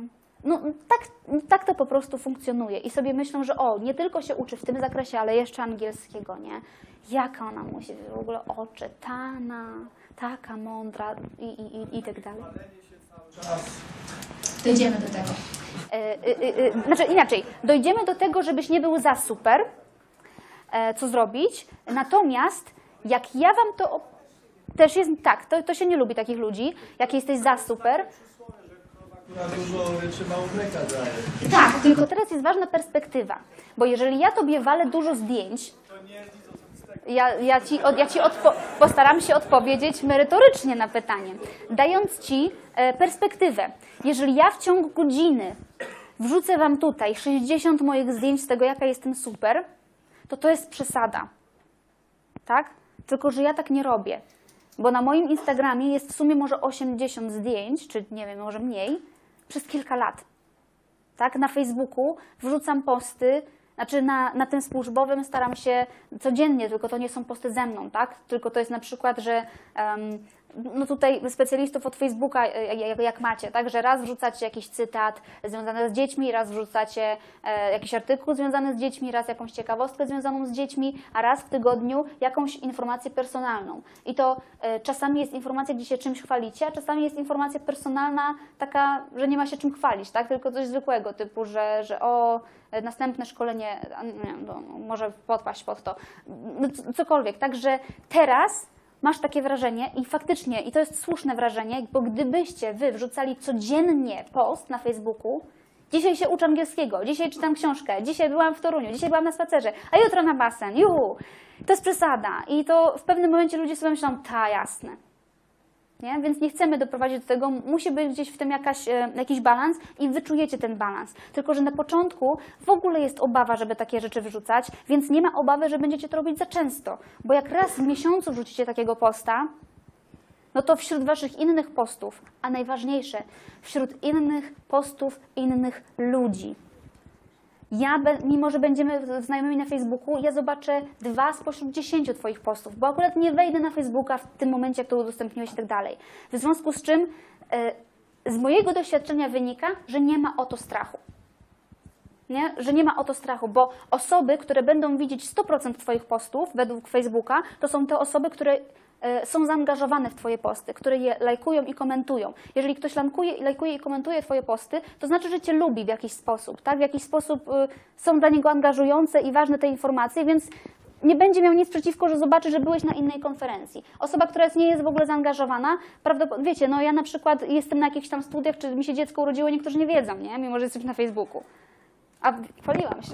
Speaker 2: No, tak, tak to po prostu funkcjonuje. I sobie myślą, że o, nie tylko się uczy w tym zakresie, ale jeszcze angielskiego, nie? Jaka ona musi w ogóle oczy, tana, taka mądra i, i, i, i tak dalej.
Speaker 8: dojdziemy do tego.
Speaker 2: E, e, e, znaczy inaczej, dojdziemy do tego, żebyś nie był za super, co zrobić. Natomiast jak ja wam to. op- Też jest tak, to, to się nie lubi takich ludzi. Jak jesteś za super,
Speaker 4: Która dużo czy mało mleka daje.
Speaker 8: Tak, tylko
Speaker 2: tylko teraz jest ważna perspektywa. Bo jeżeli ja tobie walę dużo zdjęć, ja, ja ci, od, ja ci postaram się odpowiedzieć merytorycznie na pytanie, dając ci e, perspektywę. Jeżeli ja w ciągu godziny wrzucę wam tutaj 60 moich zdjęć z tego, jaka jestem super, to to jest przesada. Tak? Tylko, że ja tak nie robię. Bo na moim Instagramie jest w sumie może 80 zdjęć, czy nie wiem, może mniej, przez kilka lat tak? Na Facebooku wrzucam posty, znaczy na, na tym służbowym staram się codziennie, tylko to nie są posty ze mną, tak? Tylko to jest na przykład, że em, no tutaj specjalistów od Facebooka, e, jak, jak macie, tak? Że raz wrzucacie jakiś cytat związany z dziećmi, raz wrzucacie e, jakiś artykuł związany z dziećmi, raz jakąś ciekawostkę związaną z dziećmi, a raz w tygodniu jakąś informację personalną. I to e, czasami jest informacja, gdzie się czymś chwalicie, a czasami jest informacja personalna taka, że nie ma się czym chwalić, tak? Tylko coś zwykłego, typu, że, że o, następne szkolenie, nie, no, może podpaść pod to, no, cokolwiek. Także teraz masz takie wrażenie i faktycznie, i to jest słuszne wrażenie, bo gdybyście wy wrzucali codziennie post na Facebooku, dzisiaj się uczę angielskiego, dzisiaj czytam książkę, dzisiaj byłam w Toruniu, dzisiaj byłam na spacerze, a jutro na basen, juhu, to jest przesada. I to w pewnym momencie ludzie sobie myślą, ta jasne. Nie? Więc nie chcemy doprowadzić do tego, musi być gdzieś w tym jakaś, e, jakiś balans i wyczujecie ten balans. Tylko, że na początku w ogóle jest obawa, żeby takie rzeczy wyrzucać, więc nie ma obawy, że będziecie to robić za często. Bo jak raz w miesiącu wrzucicie takiego posta, no to wśród waszych innych postów, a najważniejsze, wśród innych postów innych ludzi. Ja, mimo że będziemy znajomymi na Facebooku, ja zobaczę dwa spośród dziesięciu Twoich postów, bo akurat nie wejdę na Facebooka w tym momencie, jak to udostępniłeś i tak dalej. W związku z czym e, z mojego doświadczenia wynika, że nie ma o to strachu. Nie? Że nie ma o to strachu, bo osoby, które będą widzieć 100% Twoich postów według Facebooka, to są te osoby, które są zaangażowane w Twoje posty, które je lajkują i komentują. Jeżeli ktoś lankuje, lajkuje i komentuje Twoje posty, to znaczy, że Cię lubi w jakiś sposób, tak? W jakiś sposób y, są dla niego angażujące i ważne te informacje, więc nie będzie miał nic przeciwko, że zobaczy, że byłeś na innej konferencji. Osoba, która nie jest w ogóle zaangażowana, prawdopodobnie, wiecie, no ja na przykład jestem na jakichś tam studiach, czy mi się dziecko urodziło, niektórzy nie wiedzą, nie? Mimo, że jesteś na Facebooku. A chwaliłam się,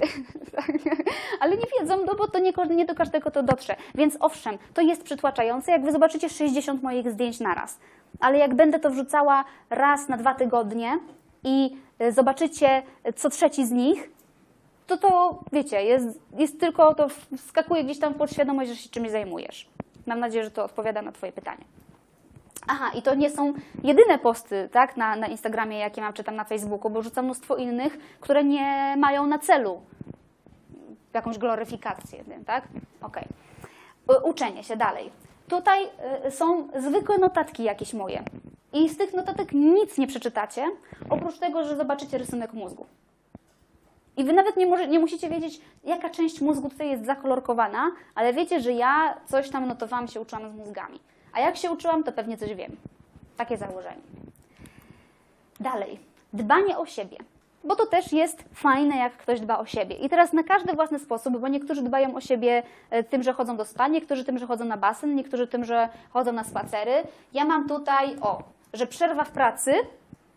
Speaker 2: ale nie wiedzą, no bo to nie, nie do każdego to dotrze. Więc owszem, to jest przytłaczające, jak wy zobaczycie 60 moich zdjęć naraz. Ale jak będę to wrzucała raz na dwa tygodnie i y, zobaczycie co trzeci z nich, to to, wiecie, jest, jest tylko, to wskakuje gdzieś tam w podświadomość, że się czymś zajmujesz. Mam nadzieję, że to odpowiada na twoje pytanie. Aha, i to nie są jedyne posty tak, na, na Instagramie, jakie mam, czy tam na Facebooku, bo rzucam mnóstwo innych, które nie mają na celu jakąś gloryfikację, tak? Okej. U- Uczenie się dalej. Tutaj y, są zwykłe notatki jakieś moje. I z tych notatek nic nie przeczytacie, oprócz tego, że zobaczycie rysunek mózgu. I wy nawet nie, może, nie musicie wiedzieć, jaka część mózgu tutaj jest zakolorkowana, ale wiecie, że ja coś tam notowałam, się uczyłam z mózgami. A jak się uczyłam, to pewnie coś wiem. Takie założenie. Dalej. Dbanie o siebie. Bo to też jest fajne, jak ktoś dba o siebie. I teraz na każdy własny sposób, bo niektórzy dbają o siebie e, tym, że chodzą do spa, niektórzy tym, że chodzą na basen, niektórzy tym, że chodzą na spacery. Ja mam tutaj, o, że przerwa w pracy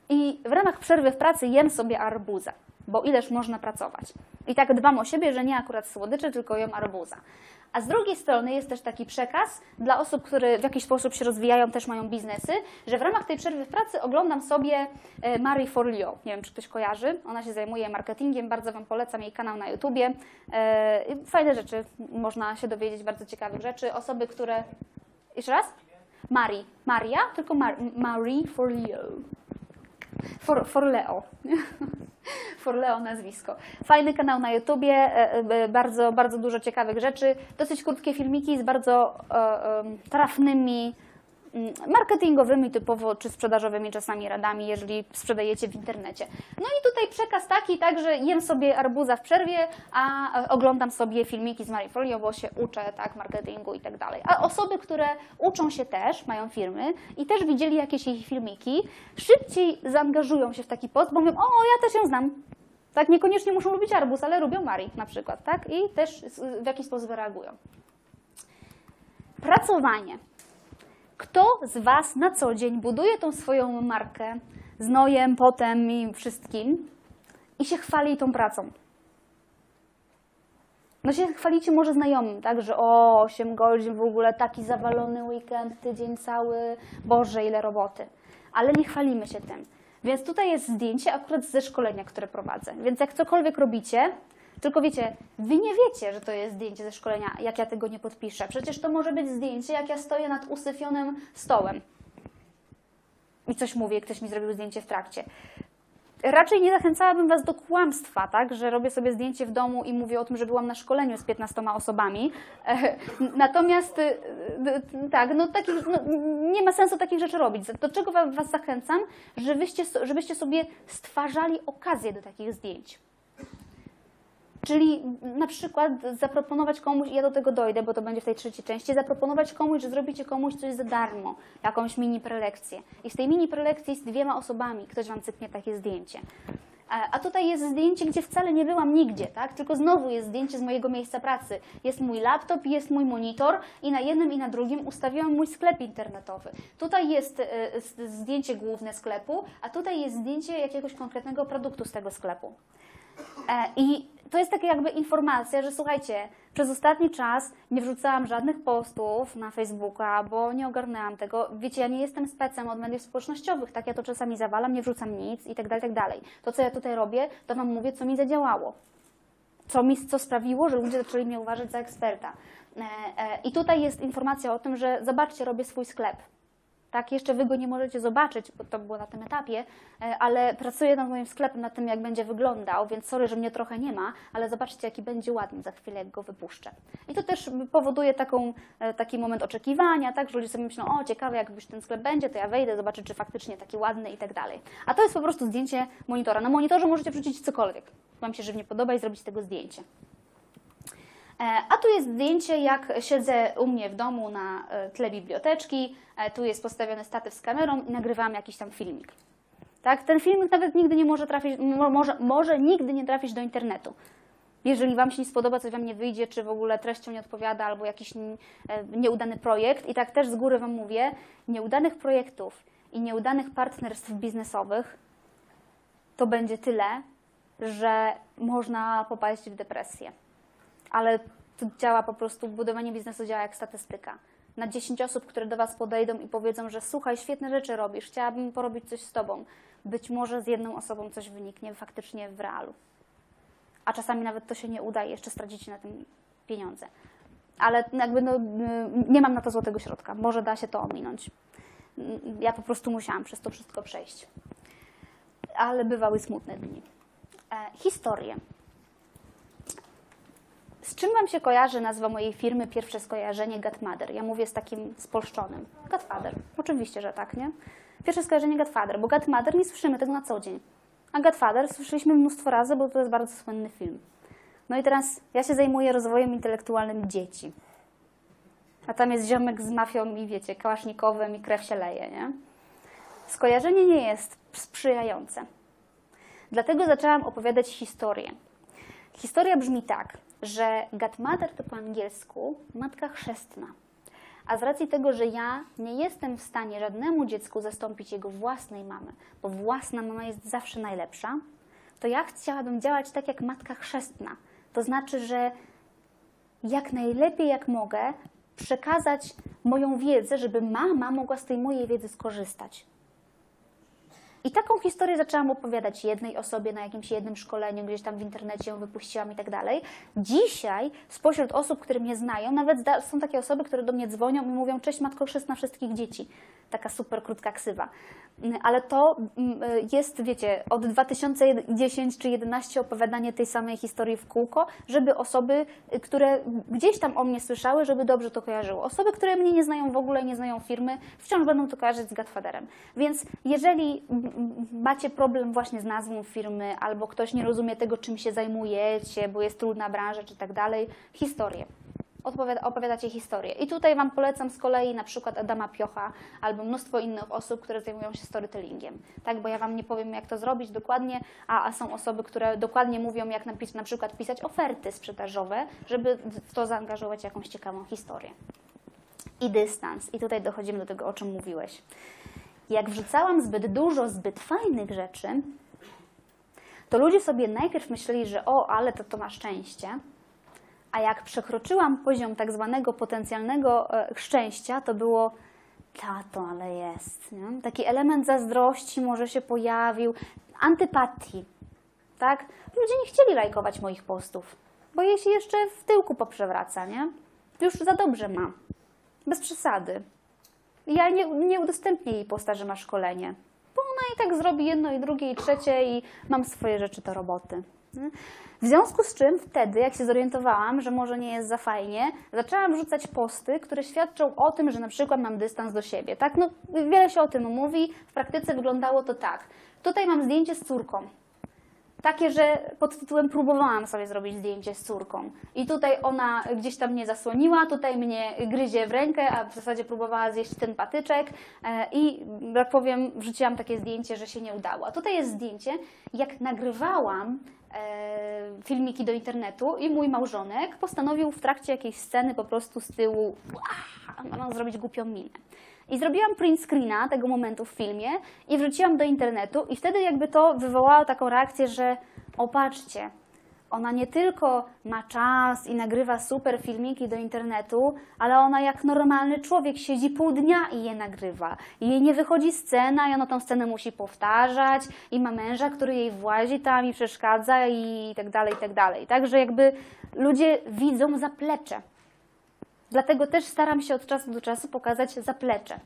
Speaker 2: i w ramach przerwy w pracy jem sobie arbuza, bo ileż można pracować. I tak dbam o siebie, że nie akurat słodycze, tylko jem arbuza. A z drugiej strony jest też taki przekaz dla osób, które w jakiś sposób się rozwijają, też mają biznesy, że w ramach tej przerwy w pracy oglądam sobie e, Marie Forleo. Nie wiem, czy ktoś kojarzy. Ona się zajmuje marketingiem, bardzo Wam polecam jej kanał na YouTubie. E, Fajne rzeczy, można się dowiedzieć bardzo ciekawych rzeczy. Osoby, które... Jeszcze raz? Marie. Maria, tylko Mar Marie Forleo. For, Forleo. Forleo nazwisko. Fajny kanał na YouTubie, e, e, bardzo, bardzo dużo ciekawych rzeczy. Dosyć krótkie filmiki z bardzo e, trafnymi marketingowymi typowo, czy sprzedażowymi czasami radami, jeżeli sprzedajecie w internecie. No i tutaj przekaz taki, tak, że jem sobie arbuza w przerwie, a oglądam sobie filmiki z Marie Folio, bo się uczę, tak, marketingu i tak dalej. A osoby, które uczą się też, mają firmy i też widzieli jakieś jej filmiki, szybciej zaangażują się w taki post, bo mówią, o, ja też ją znam. Tak, niekoniecznie muszą lubić arbuz, ale lubią Marii na przykład, tak? I też w jakiś sposób reagują. Pracowanie. Kto z Was na co dzień buduje tą swoją markę z nojem, potem i wszystkim i się chwali tą pracą? No się chwalicie może znajomym, tak, że o, 8 godzin w ogóle, taki zawalony weekend, tydzień cały, Boże, ile roboty. Ale nie chwalimy się tym. Więc tutaj jest zdjęcie akurat ze szkolenia, które prowadzę. Więc jak cokolwiek robicie, tylko wiecie, wy nie wiecie, że to jest zdjęcie ze szkolenia, jak ja tego nie podpiszę. Przecież to może być zdjęcie, jak ja stoję nad usyfionym stołem i coś mówię, ktoś mi zrobił zdjęcie w trakcie. Raczej nie zachęcałabym Was do kłamstwa, tak, że robię sobie zdjęcie w domu i mówię o tym, że byłam na szkoleniu z 15 osobami. Natomiast e, e, tak, no, takich, no, nie ma sensu takich rzeczy robić. Do czego wa- Was zachęcam? Żebyście, żebyście sobie stwarzali okazję do takich zdjęć. Czyli na przykład zaproponować komuś, ja do tego dojdę, bo to będzie w tej trzeciej części, zaproponować komuś, że zrobicie komuś coś za darmo, jakąś mini prelekcję. I z tej mini prelekcji z dwiema osobami ktoś wam cyknie takie zdjęcie. A- tutaj jest zdjęcie, gdzie wcale nie byłam nigdzie, tak? Tylko znowu jest zdjęcie z mojego miejsca pracy. Jest mój laptop jest mój monitor i na jednym i na drugim ustawiłam mój sklep internetowy. Tutaj jest e, zdjęcie główne sklepu, a tutaj jest zdjęcie jakiegoś konkretnego produktu z tego sklepu. E, I to jest taka jakby informacja, że słuchajcie, przez ostatni czas nie wrzucałam żadnych postów na Facebooka, bo nie ogarnęłam tego. Wiecie, ja nie jestem specem od mediów społecznościowych, tak ja to czasami zawalam, nie wrzucam nic i tak dalej, tak dalej. To, co ja tutaj robię, to Wam mówię, co mi zadziałało. Co, mi, co sprawiło, że ludzie zaczęli mnie uważać za eksperta. E, e, I tutaj jest informacja o tym, że zobaczcie, robię swój sklep. Tak, jeszcze wy go nie możecie zobaczyć, bo to było na tym etapie, e, ale pracuję nad moim sklepem, nad tym, jak będzie wyglądał, więc sorry, że mnie trochę nie ma, ale zobaczcie, jaki będzie ładny za chwilę, jak go wypuszczę. I to też powoduje taką, e, taki moment oczekiwania, tak, że ludzie sobie myślą, o ciekawe, jak już ten sklep będzie, to ja wejdę, zobaczę, czy faktycznie taki ładny i tak dalej. A to jest po prostu zdjęcie monitora. Na monitorze możecie wrzucić cokolwiek. Wam się żywnie podoba i zrobić tego zdjęcie. E, A tu jest zdjęcie, jak siedzę u mnie w domu na e, tle biblioteczki. E, Tu jest postawiony statyw z kamerą i nagrywam jakiś tam filmik. Tak? Ten filmik nawet nigdy nie może trafić, mo- może, może nigdy nie trafić do internetu. Jeżeli Wam się nie spodoba, coś Wam nie wyjdzie, czy w ogóle treścią nie odpowiada, albo jakiś nieudany projekt, i tak też z góry Wam mówię, nieudanych projektów i nieudanych partnerstw biznesowych to będzie tyle, że można popaść w depresję ale to działa po prostu, budowanie biznesu działa jak statystyka. Na 10 osób, które do Was podejdą i powiedzą, że słuchaj, świetne rzeczy robisz, chciałabym porobić coś z Tobą, być może z jedną osobą coś wyniknie faktycznie w realu. A czasami nawet to się nie uda i jeszcze stracicie na tym pieniądze. Ale jakby no, nie mam na to złotego środka. Może da się to ominąć. Ja po prostu musiałam przez to wszystko przejść. Ale bywały smutne dni. E, historie. Z czym Wam się kojarzy nazwa mojej firmy? Pierwsze skojarzenie Godmother. Ja mówię z takim spolszczonym. Godfather. Oczywiście, że tak, nie? Pierwsze skojarzenie Godfather, bo Godmother nie słyszymy tego na co dzień. A Godfather słyszeliśmy mnóstwo razy, bo to jest bardzo słynny film. No i teraz ja się zajmuję rozwojem intelektualnym dzieci. A tam jest ziomek z mafią i wiecie, kałasznikowym i krew się leje, nie? Skojarzenie nie jest sprzyjające. Dlatego zaczęłam opowiadać historię. Historia brzmi tak, że Godmother to po angielsku matka chrzestna. A z racji tego, że ja nie jestem w stanie żadnemu dziecku zastąpić jego własnej mamy, bo własna mama jest zawsze najlepsza, to ja chciałabym działać tak jak matka chrzestna. To znaczy, że jak najlepiej jak mogę przekazać moją wiedzę, żeby mama mogła z tej mojej wiedzy skorzystać. I taką historię zaczęłam opowiadać jednej osobie na jakimś jednym szkoleniu, gdzieś tam w internecie ją wypuściłam i tak dalej. Dzisiaj spośród osób, które mnie znają, nawet są takie osoby, które do mnie dzwonią i mówią cześć Matko Chrzestna wszystkich dzieci. Taka super krótka ksywa. Mm, Ale to mm, jest, wiecie, od 2010 czy 2011 opowiadanie tej samej historii w kółko, żeby osoby, y, które gdzieś tam o mnie słyszały, żeby dobrze to kojarzyły. Osoby, które mnie nie znają w ogóle, nie znają firmy, wciąż będą to kojarzyć z Godfatherem. Więc jeżeli mm, macie problem właśnie z nazwą firmy, albo ktoś nie rozumie tego, czym się zajmujecie, bo jest trudna branża, czy tak dalej, historię. Odpowiada, opowiadacie historię. I tutaj Wam polecam z kolei na przykład Adama Piocha albo mnóstwo innych osób, które zajmują się storytellingiem. Tak, bo ja Wam nie powiem, jak to zrobić dokładnie, a, a są osoby, które dokładnie mówią, jak napis, na przykład pisać oferty sprzedażowe, żeby w to zaangażować jakąś ciekawą historię. I dystans. I tutaj dochodzimy do tego, o czym mówiłeś. Jak wrzucałam zbyt dużo zbyt fajnych rzeczy, to ludzie sobie najpierw myśleli, że o, ale to to ma szczęście, a jak przekroczyłam poziom tak zwanego potencjalnego e, szczęścia, to było tato, ale jest. Nie? Taki element zazdrości może się pojawił, antypatii. Tak? Ludzie nie chcieli lajkować moich postów, bo jej się jeszcze w tyłku poprzewraca, nie? Już za dobrze ma. Bez przesady. Ja nie, nie udostępnię jej posta, że ma szkolenie, bo ona i tak zrobi jedno i drugie i trzecie i mam swoje rzeczy do roboty. W związku z czym wtedy, jak się zorientowałam, że może nie jest za fajnie, zaczęłam wrzucać posty, które świadczą o tym, że na przykład mam dystans do siebie. Tak? No, wiele się o tym mówi, w praktyce wyglądało to tak. Tutaj mam zdjęcie z córką. Takie, że pod tytułem próbowałam sobie zrobić zdjęcie z córką. I tutaj ona gdzieś tam mnie zasłoniła, tutaj mnie gryzie w rękę, a w zasadzie próbowała zjeść ten patyczek. E, I, jak powiem, wrzuciłam takie zdjęcie, że się nie udało. A tutaj jest zdjęcie, jak nagrywałam e, filmiki do internetu i mój małżonek postanowił w trakcie jakiejś sceny po prostu z tyłu zrobić głupią minę. I zrobiłam print screena tego momentu w filmie i wrzuciłam do internetu i wtedy jakby to wywołało taką reakcję, że o patrzcie, ona nie tylko ma czas i nagrywa super filmiki do internetu, ale ona jak normalny człowiek siedzi pół dnia i je nagrywa. I jej nie wychodzi scena i ona tą scenę musi powtarzać i ma męża, który jej włazi tam i przeszkadza i tak dalej, i tak dalej. Także jakby ludzie widzą zaplecze. Dlatego też staram się od czasu do czasu pokazać zaplecze.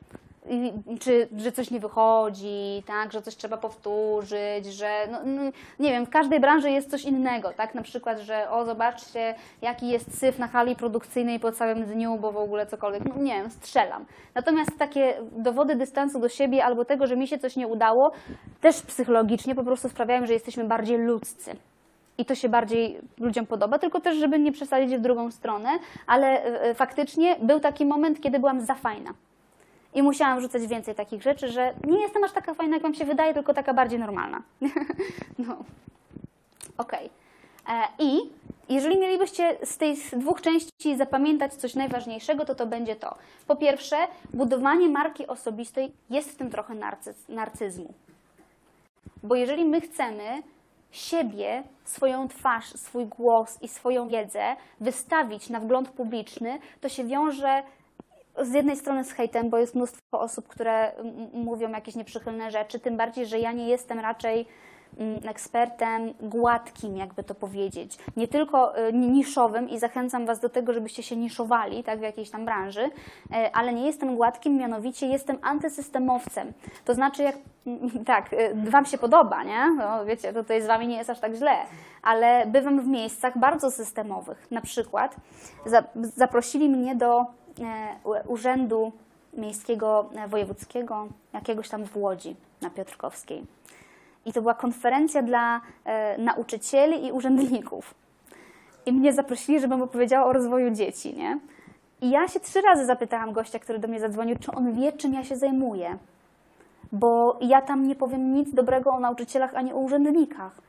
Speaker 2: I, czy, że coś nie wychodzi, tak, że coś trzeba powtórzyć, że no, no, nie wiem, w każdej branży jest coś innego, tak, na przykład, że o zobaczcie jaki jest syf na hali produkcyjnej po całym dniu, bo w ogóle cokolwiek, no nie wiem, strzelam. Natomiast takie dowody dystansu do siebie albo tego, że mi się coś nie udało, też psychologicznie po prostu sprawiają, że jesteśmy bardziej ludzcy i to się bardziej ludziom podoba, tylko też, żeby nie przesadzić w drugą stronę, ale e, faktycznie był taki moment, kiedy byłam za fajna. I musiałam wrzucać więcej takich rzeczy, że nie jestem aż taka fajna, jak wam się wydaje, tylko taka bardziej normalna. no. Okej. E, I jeżeli mielibyście z tej dwóch części zapamiętać coś najważniejszego, to to będzie to. Po pierwsze, budowanie marki osobistej jest w tym trochę narcyz, narcyzmu. Bo jeżeli my chcemy siebie, swoją twarz, swój głos i swoją wiedzę wystawić na wgląd publiczny, to się wiąże z jednej strony z hejtem, bo jest mnóstwo osób, które mówią jakieś nieprzychylne rzeczy, tym bardziej, że ja nie jestem raczej ekspertem gładkim, jakby to powiedzieć. Nie tylko y, niszowym i zachęcam Was do tego, żebyście się niszowali tak, w jakiejś tam branży, y, ale nie jestem gładkim, mianowicie jestem antysystemowcem. To znaczy, jak tak, y, Wam się podoba, nie? No, wiecie, tutaj z Wami nie jest aż tak źle, ale bywam w miejscach bardzo systemowych. Na przykład za, zaprosili mnie do e, Urzędu Miejskiego e, Wojewódzkiego, jakiegoś tam w Łodzi na Piotrkowskiej. I to była konferencja dla e, nauczycieli i urzędników. I mnie zaprosili, żebym opowiedziała o rozwoju dzieci, nie? I ja się trzy razy zapytałam gościa, który do mnie zadzwonił, czy on wie, czym ja się zajmuję. Bo ja tam nie powiem nic dobrego o nauczycielach ani o urzędnikach.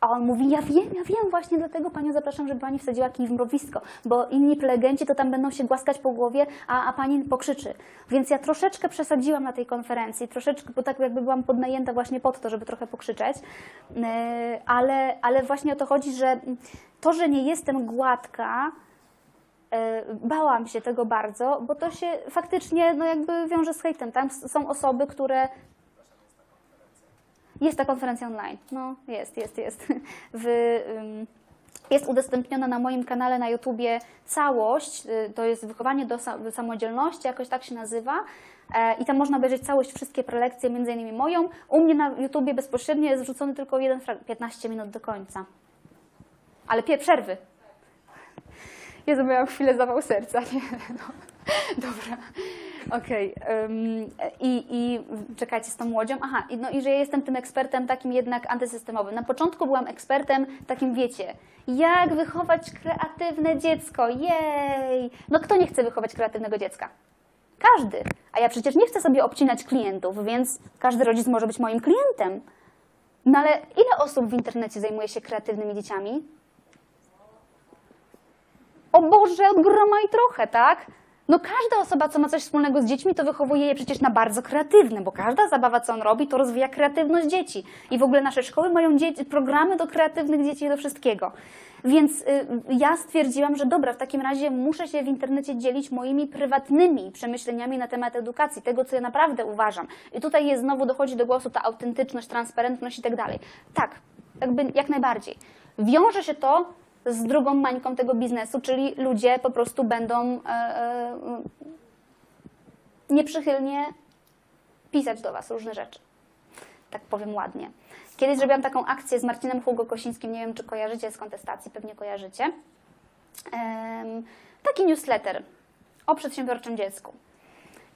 Speaker 2: A on mówi, ja wiem, ja wiem, właśnie dlatego Panią zapraszam, żeby Pani wsadziła kij w mrowisko, bo inni prelegenci to tam będą się głaskać po głowie, a, a Pani pokrzyczy. Więc ja troszeczkę przesadziłam na tej konferencji, troszeczkę, bo tak jakby byłam podnajęta właśnie pod to, żeby trochę pokrzyczeć, Yy, ale, ale właśnie o to chodzi, że to, że nie jestem gładka, yy, bałam się tego bardzo, bo to się faktycznie no jakby wiąże z hejtem. Tam są osoby, które jest ta konferencja online. No, jest, jest, jest. W, ym, jest udostępniona na moim kanale na YouTubie całość. y, To jest wychowanie do sa- do samodzielności, jakoś tak się nazywa. E, I tam można obejrzeć całość, wszystkie prelekcje, między innymi moją. U mnie na YouTubie bezpośrednio jest wrzucony tylko jeden frag- 15 minut do końca. Ale pie przerwy. Jezu, miałam chwilę zawał serca. Nie, no. Dobra, okej. ym, I, I czekajcie z tą łodzią. Aha, no i że ja jestem tym ekspertem takim jednak antysystemowym. Na początku byłam ekspertem takim, wiecie, jak wychować kreatywne dziecko. Jej! No kto nie chce wychować kreatywnego dziecka? Każdy. A ja przecież nie chcę sobie obcinać klientów, więc każdy rodzic może być moim klientem. No ale ile osób w internecie zajmuje się kreatywnymi dzieciami? O Boże, od groma i trochę, tak? No każda osoba, co ma coś wspólnego z dziećmi, to wychowuje je przecież na bardzo kreatywne, bo każda zabawa, co on robi, to rozwija kreatywność dzieci. I w ogóle nasze szkoły mają programy do kreatywnych dzieci i do wszystkiego. Więc y, ja stwierdziłam, że dobra, w takim razie muszę się w internecie dzielić moimi prywatnymi przemyśleniami na temat edukacji, tego, co ja naprawdę uważam. I tutaj jest znowu dochodzi do głosu ta autentyczność, transparentność i tak dalej. Tak, jakby jak najbardziej. Wiąże się to z drugą mańką tego biznesu, czyli ludzie po prostu będą e, e, nieprzychylnie pisać do Was różne rzeczy. Tak powiem ładnie. Kiedyś zrobiłam taką akcję z Marcinem Hugo Kosińskim, nie wiem czy kojarzycie z kontestacji, pewnie kojarzycie. Taki newsletter o przedsiębiorczym dziecku.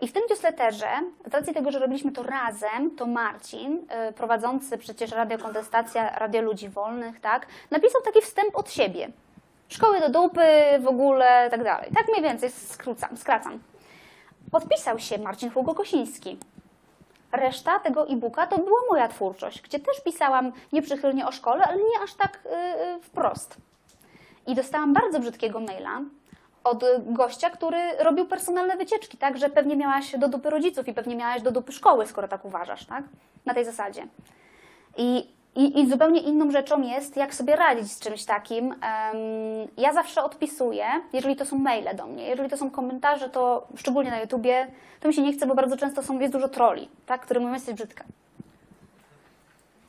Speaker 2: I w tym newsletterze, z racji tego, że robiliśmy to razem, to Marcin, y, prowadzący przecież Radio Kontestacja, Radio Ludzi Wolnych, tak, napisał taki wstęp od siebie. Szkoły do dupy, w ogóle, tak dalej. Tak mniej więcej skrócam, skracam. Podpisał się Marcin Hugo Kosiński. Reszta tego e-booka to była moja twórczość, gdzie też pisałam nieprzychylnie o szkole, ale nie aż tak y, y, wprost. I dostałam bardzo brzydkiego maila od gościa, który robił personalne wycieczki, tak, że pewnie miałaś do dupy rodziców i pewnie miałaś do dupy szkoły, skoro tak uważasz, tak? Na tej zasadzie. I I, I zupełnie inną rzeczą jest, jak sobie radzić z czymś takim. Em, ja zawsze odpisuję, jeżeli to są maile do mnie, jeżeli to są komentarze, to szczególnie na YouTubie, to mi się nie chce, bo bardzo często są, jest dużo troli, tak, które mówią, jesteś brzydka.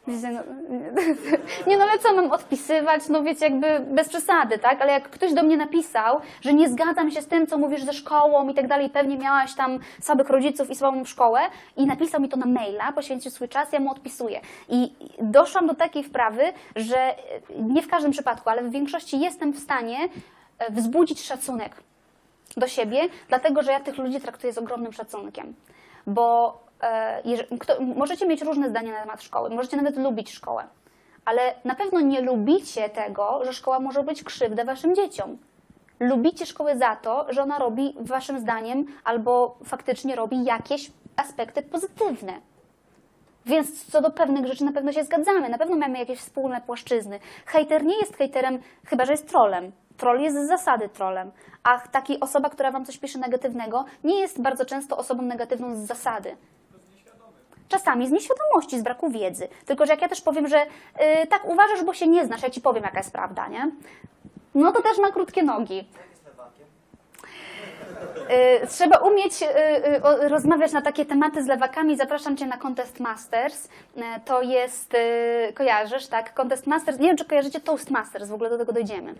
Speaker 2: No, nie no, ale co mam odpisywać? No wiecie, jakby bez przesady, tak? Ale jak ktoś do mnie napisał, że nie zgadzam się z tym, co mówisz ze szkołą i tak dalej, pewnie miałaś tam słabych rodziców i słabą szkołę i napisał mi to na maila, poświęcił swój czas, ja mu odpisuję. I doszłam do takiej wprawy, że nie w każdym przypadku, ale w większości jestem w stanie e, wzbudzić szacunek do siebie, dlatego że ja tych ludzi traktuję z ogromnym szacunkiem. Bo jeżeli, kto, możecie mieć różne zdania na temat szkoły, możecie nawet lubić szkołę, ale na pewno nie lubicie tego, że szkoła może być krzywdę waszym dzieciom. Lubicie szkołę za to, że ona robi waszym zdaniem albo faktycznie robi jakieś aspekty pozytywne. Więc co do pewnych rzeczy na pewno się zgadzamy, na pewno mamy jakieś wspólne płaszczyzny. Hejter nie jest hejterem, chyba że jest trolem. Troll jest z zasady trolem, a taki osoba, która wam coś pisze negatywnego, nie jest bardzo często osobą negatywną z zasady. Czasami z nieświadomości, z braku wiedzy. Tylko, że jak ja też powiem, że y, tak uważasz, bo się nie znasz, ja ci powiem, jaka jest prawda, nie? No to też ma krótkie nogi. Y, Trzeba umieć y, y, o- rozmawiać na takie tematy z lewakami. Zapraszam Cię na Contest Masters. Y, To jest, y, kojarzysz, tak? Contest Masters. Nie wiem, czy kojarzycie Toastmasters, w ogóle do tego dojdziemy.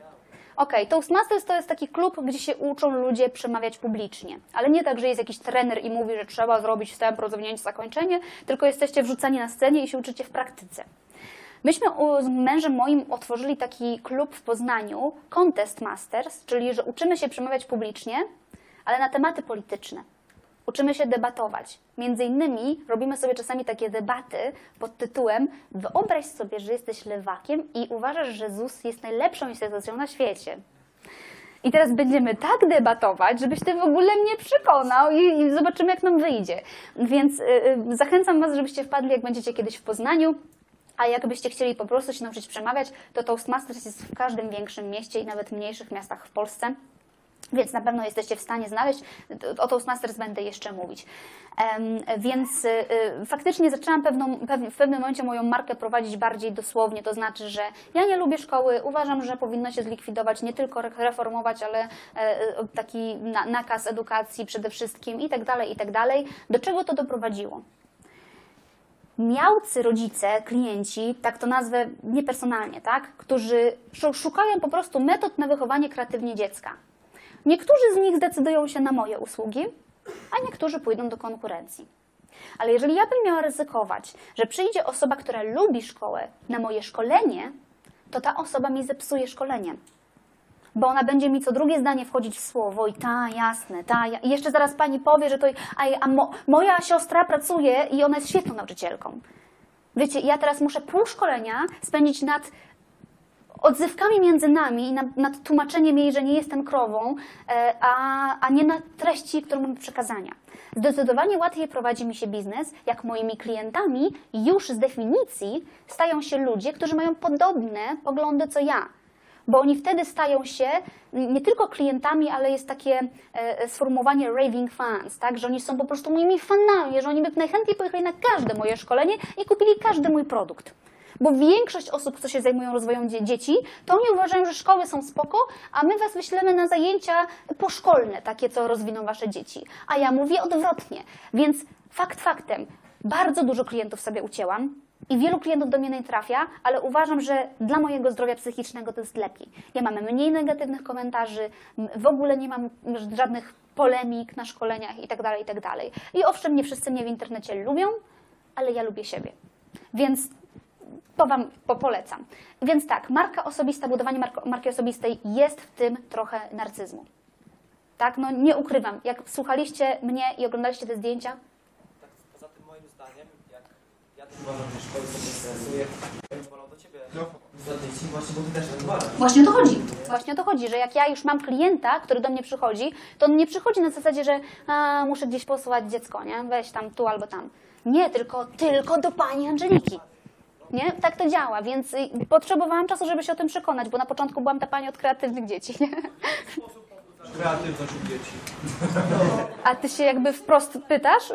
Speaker 2: Okej, Toastmasters to jest taki klub, gdzie się uczą ludzie przemawiać publicznie. Ale nie tak, że jest jakiś trener i mówi, że trzeba zrobić wstęp, rozwinięcie, zakończenie, tylko jesteście wrzucani na scenie i się uczycie w praktyce. Myśmy z mężem moim otworzyli taki klub w Poznaniu, Contest Masters, czyli że uczymy się przemawiać publicznie, ale na tematy polityczne. Uczymy się debatować. Między innymi robimy sobie czasami takie debaty pod tytułem Wyobraź sobie, że jesteś lewakiem i uważasz, że ZUS jest najlepszą instytucją na świecie. I teraz będziemy tak debatować, żebyś ty w ogóle mnie przekonał i, i zobaczymy, jak nam wyjdzie. Więc y, y, zachęcam Was, żebyście wpadli, jak będziecie kiedyś w Poznaniu. A jakbyście chcieli po prostu się nauczyć przemawiać, to Toastmasters jest w każdym większym mieście i nawet mniejszych miastach w Polsce. Więc na pewno jesteście w stanie znaleźć. O Toastmasters będę jeszcze mówić. Więc y, y, faktycznie zaczęłam pewną, pew- w pewnym momencie moją markę prowadzić bardziej dosłownie. To znaczy, że ja nie lubię szkoły. Uważam, że powinno się zlikwidować, nie tylko re- reformować, ale e, e, taki na, nakaz edukacji przede wszystkim i tak dalej, i tak dalej. Do czego to doprowadziło? miałcy rodzice, klienci, tak to nazwę niepersonalnie, tak, którzy szu- szukają po prostu metod na wychowanie kreatywnie dziecka. Niektórzy z nich zdecydują się na moje usługi, a niektórzy pójdą do konkurencji. Ale jeżeli ja bym miała ryzykować, że przyjdzie osoba, która lubi szkołę na moje szkolenie, to ta osoba mi zepsuje szkolenie. Bo ona będzie mi co drugie zdanie wchodzić w słowo i ta, jasne, ta, ja... i jeszcze zaraz pani powie, że to, a, a mo, moja siostra pracuje i ona jest świetną nauczycielką. Wiecie, ja teraz muszę pół szkolenia spędzić nad odzywkami między nami i nad, nad tłumaczeniem jej, że nie jestem krową, e, a, a nie na treści, którą mam przekazania. Zdecydowanie łatwiej prowadzi mi się biznes, jak moimi klientami już z definicji stają się ludzie, którzy mają podobne poglądy co ja. Bo oni wtedy stają się nie tylko klientami, ale jest takie e, sformułowanie raving fans, tak? że oni są po prostu moimi fanami, że oni by najchętniej pojechali na każde moje szkolenie i kupili każdy mój produkt. Bo większość osób, co się zajmują rozwojem dzie- dzieci, to oni uważają, że szkoły są spoko, a my was wyślemy na zajęcia poszkolne, takie, co rozwiną wasze dzieci. A ja mówię odwrotnie. Więc fakt faktem, bardzo dużo klientów sobie ucięłam i wielu klientów do mnie nie trafia, ale uważam, że dla mojego zdrowia psychicznego to jest lepiej. Ja mam mniej negatywnych komentarzy, w ogóle nie mam żadnych polemik na szkoleniach itd., itd. I owszem, nie wszyscy mnie w internecie lubią, ale ja lubię siebie. Więc to Wam po- polecam. Więc tak, marka osobista, budowanie marki osobistej jest w tym trochę narcyzmu. Tak, no nie ukrywam. Jak słuchaliście mnie i oglądaliście te zdjęcia,
Speaker 3: Tak, poza tym moim zdaniem, jak ja też uważam, że szkoły bym wolał do Ciebie za dzieci, właśnie, bo Ty też tak uważasz.
Speaker 8: Właśnie o to chodzi.
Speaker 2: Właśnie o to chodzi, że jak ja już mam klienta, który do mnie przychodzi, to on nie przychodzi na zasadzie, że a, muszę gdzieś posłać dziecko, nie? Weź tam tu albo tam. Nie, tylko, tylko do pani Angeliki. Nie? Tak to działa, więc y, potrzebowałam czasu, żeby się o tym przekonać, bo na początku byłam ta pani od kreatywnych dzieci. Nie?
Speaker 4: Kreatywność u dzieci.
Speaker 2: A ty się jakby wprost pytasz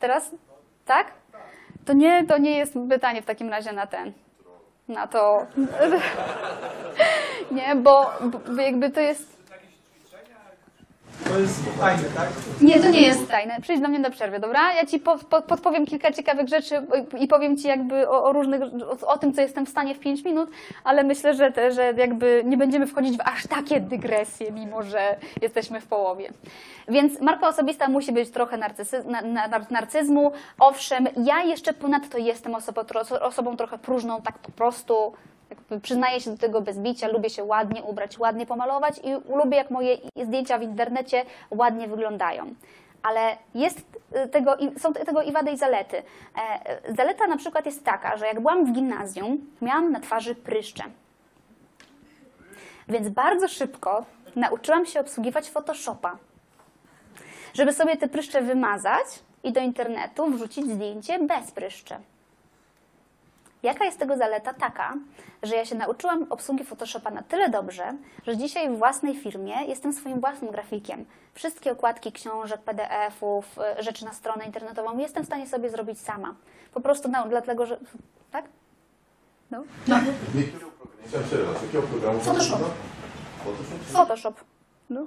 Speaker 2: teraz? Tak? To nie, to nie jest pytanie w takim razie na ten. Na to. Nie, bo, bo jakby to jest.
Speaker 4: To jest fajne, tak?
Speaker 2: Nie, to nie jest tajne. Przyjdź do mnie na przerwę, dobra? Ja ci po, po, podpowiem kilka ciekawych rzeczy i powiem ci jakby o, o różnych, o, o tym, co jestem w stanie w 5 minut, ale myślę, że, te, że jakby nie będziemy wchodzić w aż takie dygresje, mimo że jesteśmy w połowie. Więc marka osobista musi być trochę narcysy, na, na, narcyzmu. Owszem, ja jeszcze ponadto jestem osobą, osobą trochę próżną, tak po prostu przyznaję się do tego bez bicia, lubię się ładnie ubrać, ładnie pomalować i lubię, jak moje zdjęcia w internecie ładnie wyglądają. Ale jest y, tego, są tego i wady, i zalety. E, Zaleta na przykład jest taka, że jak byłam w gimnazjum, miałam na twarzy pryszcze. Więc bardzo szybko nauczyłam się obsługiwać Photoshopa, żeby sobie te pryszcze wymazać i do internetu wrzucić zdjęcie bez pryszczy. Jaka jest tego zaleta? Taka, że ja się nauczyłam obsługi Photoshopa na tyle dobrze, że dzisiaj w własnej firmie jestem swoim własnym grafikiem. Wszystkie okładki książek, PDF-ów, y, rzeczy na stronę internetową jestem w stanie sobie zrobić sama. Po prostu no, dlatego, że... Tak? No.
Speaker 5: Jakiego programu? Chciałem przerwać. Jakiego programu?
Speaker 8: Photoshop.
Speaker 5: Photoshop?
Speaker 2: Photoshop. No.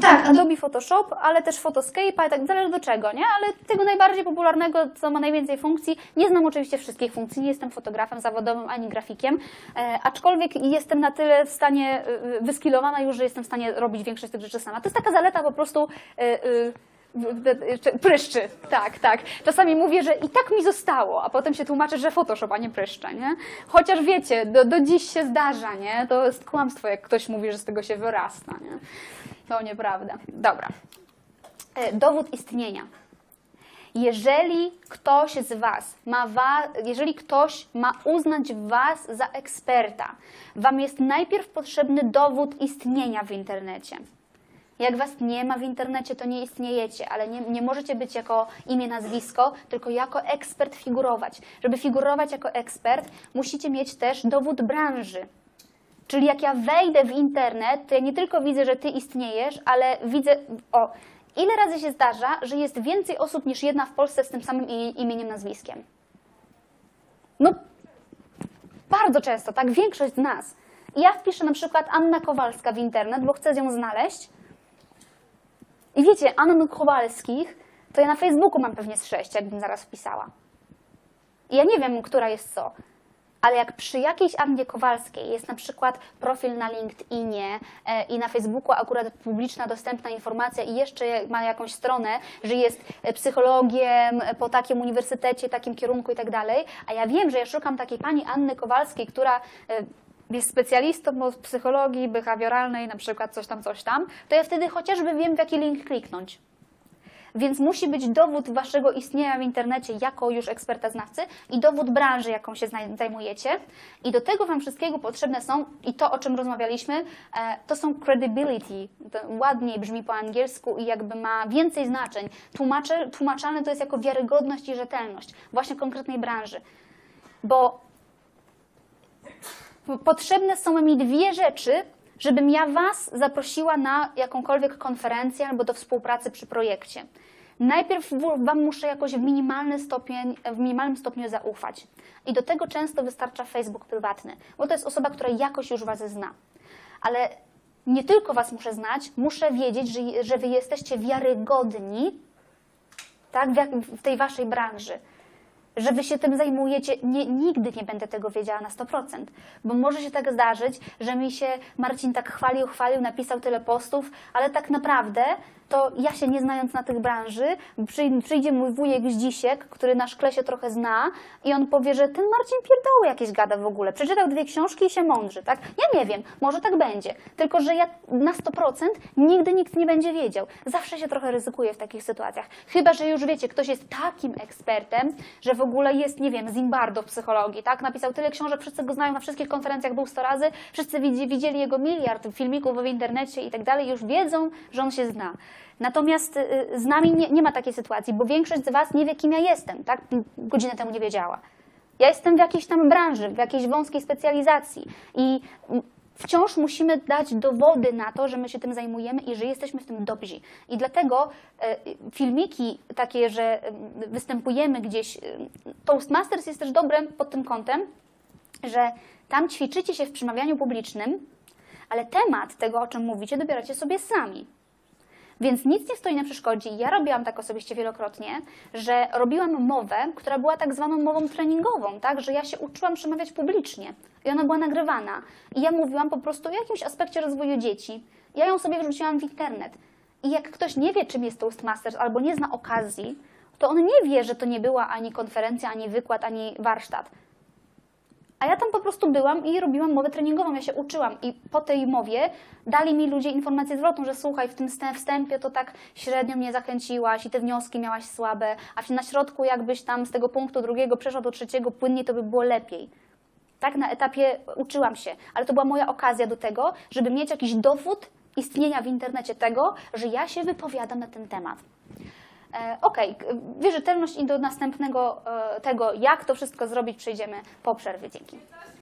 Speaker 2: Tak, Adobe Photoshop, ale też Photoscape, tak zależy do czego, nie? Ale tego najbardziej popularnego, co ma najwięcej funkcji. Nie znam oczywiście wszystkich funkcji, nie jestem fotografem zawodowym ani grafikiem, e, aczkolwiek jestem na tyle w stanie, e, wyskillowana już, że jestem w stanie robić większość tych rzeczy sama. To jest taka zaleta po prostu e, pryszczy, tak, tak. Czasami mówię, że i tak mi zostało, a potem się tłumaczę, że Photoshop, a nie pryszcze, nie? Chociaż wiecie, do, do dziś się zdarza, nie? To jest kłamstwo, jak ktoś mówi, że z tego się wyrasta, nie? To nieprawda. Dobra. E, Dowód istnienia. Jeżeli ktoś z Was ma, wa- jeżeli ktoś ma uznać Was za eksperta, Wam jest najpierw potrzebny dowód istnienia w internecie. Jak Was nie ma w internecie, to nie istniejecie, ale nie, nie możecie być jako imię, nazwisko, tylko jako ekspert figurować. Żeby figurować jako ekspert, musicie mieć też dowód branży. Czyli jak ja wejdę w internet, to ja nie tylko widzę, że Ty istniejesz, ale widzę, o, ile razy się zdarza, że jest więcej osób niż jedna w Polsce z tym samym imieniem, nazwiskiem. No, bardzo często, tak, większość z nas. Ja wpiszę na przykład Anna Kowalska w internet, bo chcę ją znaleźć. I wiecie, Ann Kowalskich, to ja na Facebooku mam pewnie z sześć, jakbym zaraz wpisała. I ja nie wiem, która jest co. Ale jak przy jakiejś Annie Kowalskiej jest na przykład profil na LinkedInie e, i na Facebooku akurat publiczna, dostępna informacja i jeszcze ma jakąś stronę, że jest psychologiem po takim uniwersytecie, takim kierunku i tak dalej, a ja wiem, że ja szukam takiej pani Anny Kowalskiej, która e, jest specjalistą od psychologii behawioralnej, na przykład coś tam, coś tam, to ja wtedy chociażby wiem, w jaki link kliknąć. Więc musi być dowód waszego istnienia w internecie jako już eksperta znawcy i dowód branży, jaką się zaj- zajmujecie. I do tego wam wszystkiego potrzebne są, i to o czym rozmawialiśmy, e, to są credibility. To ładniej brzmi po angielsku i jakby ma więcej znaczeń. Tłumacze, tłumaczalne to jest jako wiarygodność i rzetelność właśnie konkretnej branży. Bo potrzebne są mi dwie rzeczy, żebym ja Was zaprosiła na jakąkolwiek konferencję albo do współpracy przy projekcie. Najpierw Wam muszę jakoś w, minimalny stopień, w minimalnym stopniu zaufać. I do tego często wystarcza Facebook prywatny, bo to jest osoba, która jakoś już Was zna. Ale nie tylko Was muszę znać, muszę wiedzieć, że, że Wy jesteście wiarygodni tak, w tej Waszej branży że wy się tym zajmujecie, nie, nigdy nie będę tego wiedziała na 100%, bo może się tak zdarzyć, że mi się Marcin tak chwalił, chwalił, napisał tyle postów, ale tak naprawdę to ja się nie znając na tych branży, przyj- przyjdzie mój wujek Zdzisiek, który na szkle się trochę zna i on powie, że ten Marcin pierdoły jakieś gada w ogóle, przeczytał dwie książki i się mądrzy, tak? Ja nie wiem, może tak będzie, tylko że ja na 100% nigdy nikt nie będzie wiedział. Zawsze się trochę ryzykuje w takich sytuacjach. Chyba, że już wiecie, ktoś jest takim ekspertem, że w ogóle jest, nie wiem, Zimbardo w psychologii, tak? Napisał tyle książek, wszyscy go znają, na wszystkich konferencjach był 100 razy, wszyscy widzi, widzieli jego miliard filmików w internecie i tak dalej, już wiedzą, że on się zna. Natomiast y, z nami nie, nie ma takiej sytuacji, bo większość z Was nie wie, kim ja jestem, tak? Godzinę temu nie wiedziała. Ja jestem w jakiejś tam branży, w jakiejś wąskiej specjalizacji i wciąż musimy dać dowody na to, że my się tym zajmujemy i że jesteśmy w tym dobrzy. I dlatego e, filmiki takie, że e, występujemy gdzieś, e, Toastmasters jest też dobrym pod tym kątem, że tam ćwiczycie się w przemawianiu publicznym, ale temat tego, o czym mówicie, dobieracie sobie sami. Więc nic nie stoi na przeszkodzie. Ja robiłam tak osobiście wielokrotnie, że robiłam mowę, która była tak zwaną mową treningową, tak, że ja się uczyłam przemawiać publicznie i ona była nagrywana. I ja mówiłam po prostu o jakimś aspekcie rozwoju dzieci. Ja ją sobie wrzuciłam w internet. I jak ktoś nie wie, czym jest Toastmasters albo nie zna okazji, to on nie wie, że to nie była ani konferencja, ani wykład, ani warsztat. A ja tam po prostu byłam i robiłam mowę treningową, ja się uczyłam i po tej mowie dali mi ludzie informację zwrotną, że słuchaj, w tym wstę- wstępie to tak średnio mnie zachęciłaś i te wnioski miałaś słabe, a na środku jakbyś tam z tego punktu drugiego przeszła do trzeciego płynnie, to by było lepiej. Tak na etapie uczyłam się, ale to była moja okazja do tego, żeby mieć jakiś dowód istnienia w internecie tego, że ja się wypowiadam na ten temat. E, Okej, k- wierzytelność i do następnego e, tego, jak to wszystko zrobić, przejdziemy po przerwie. Dzięki.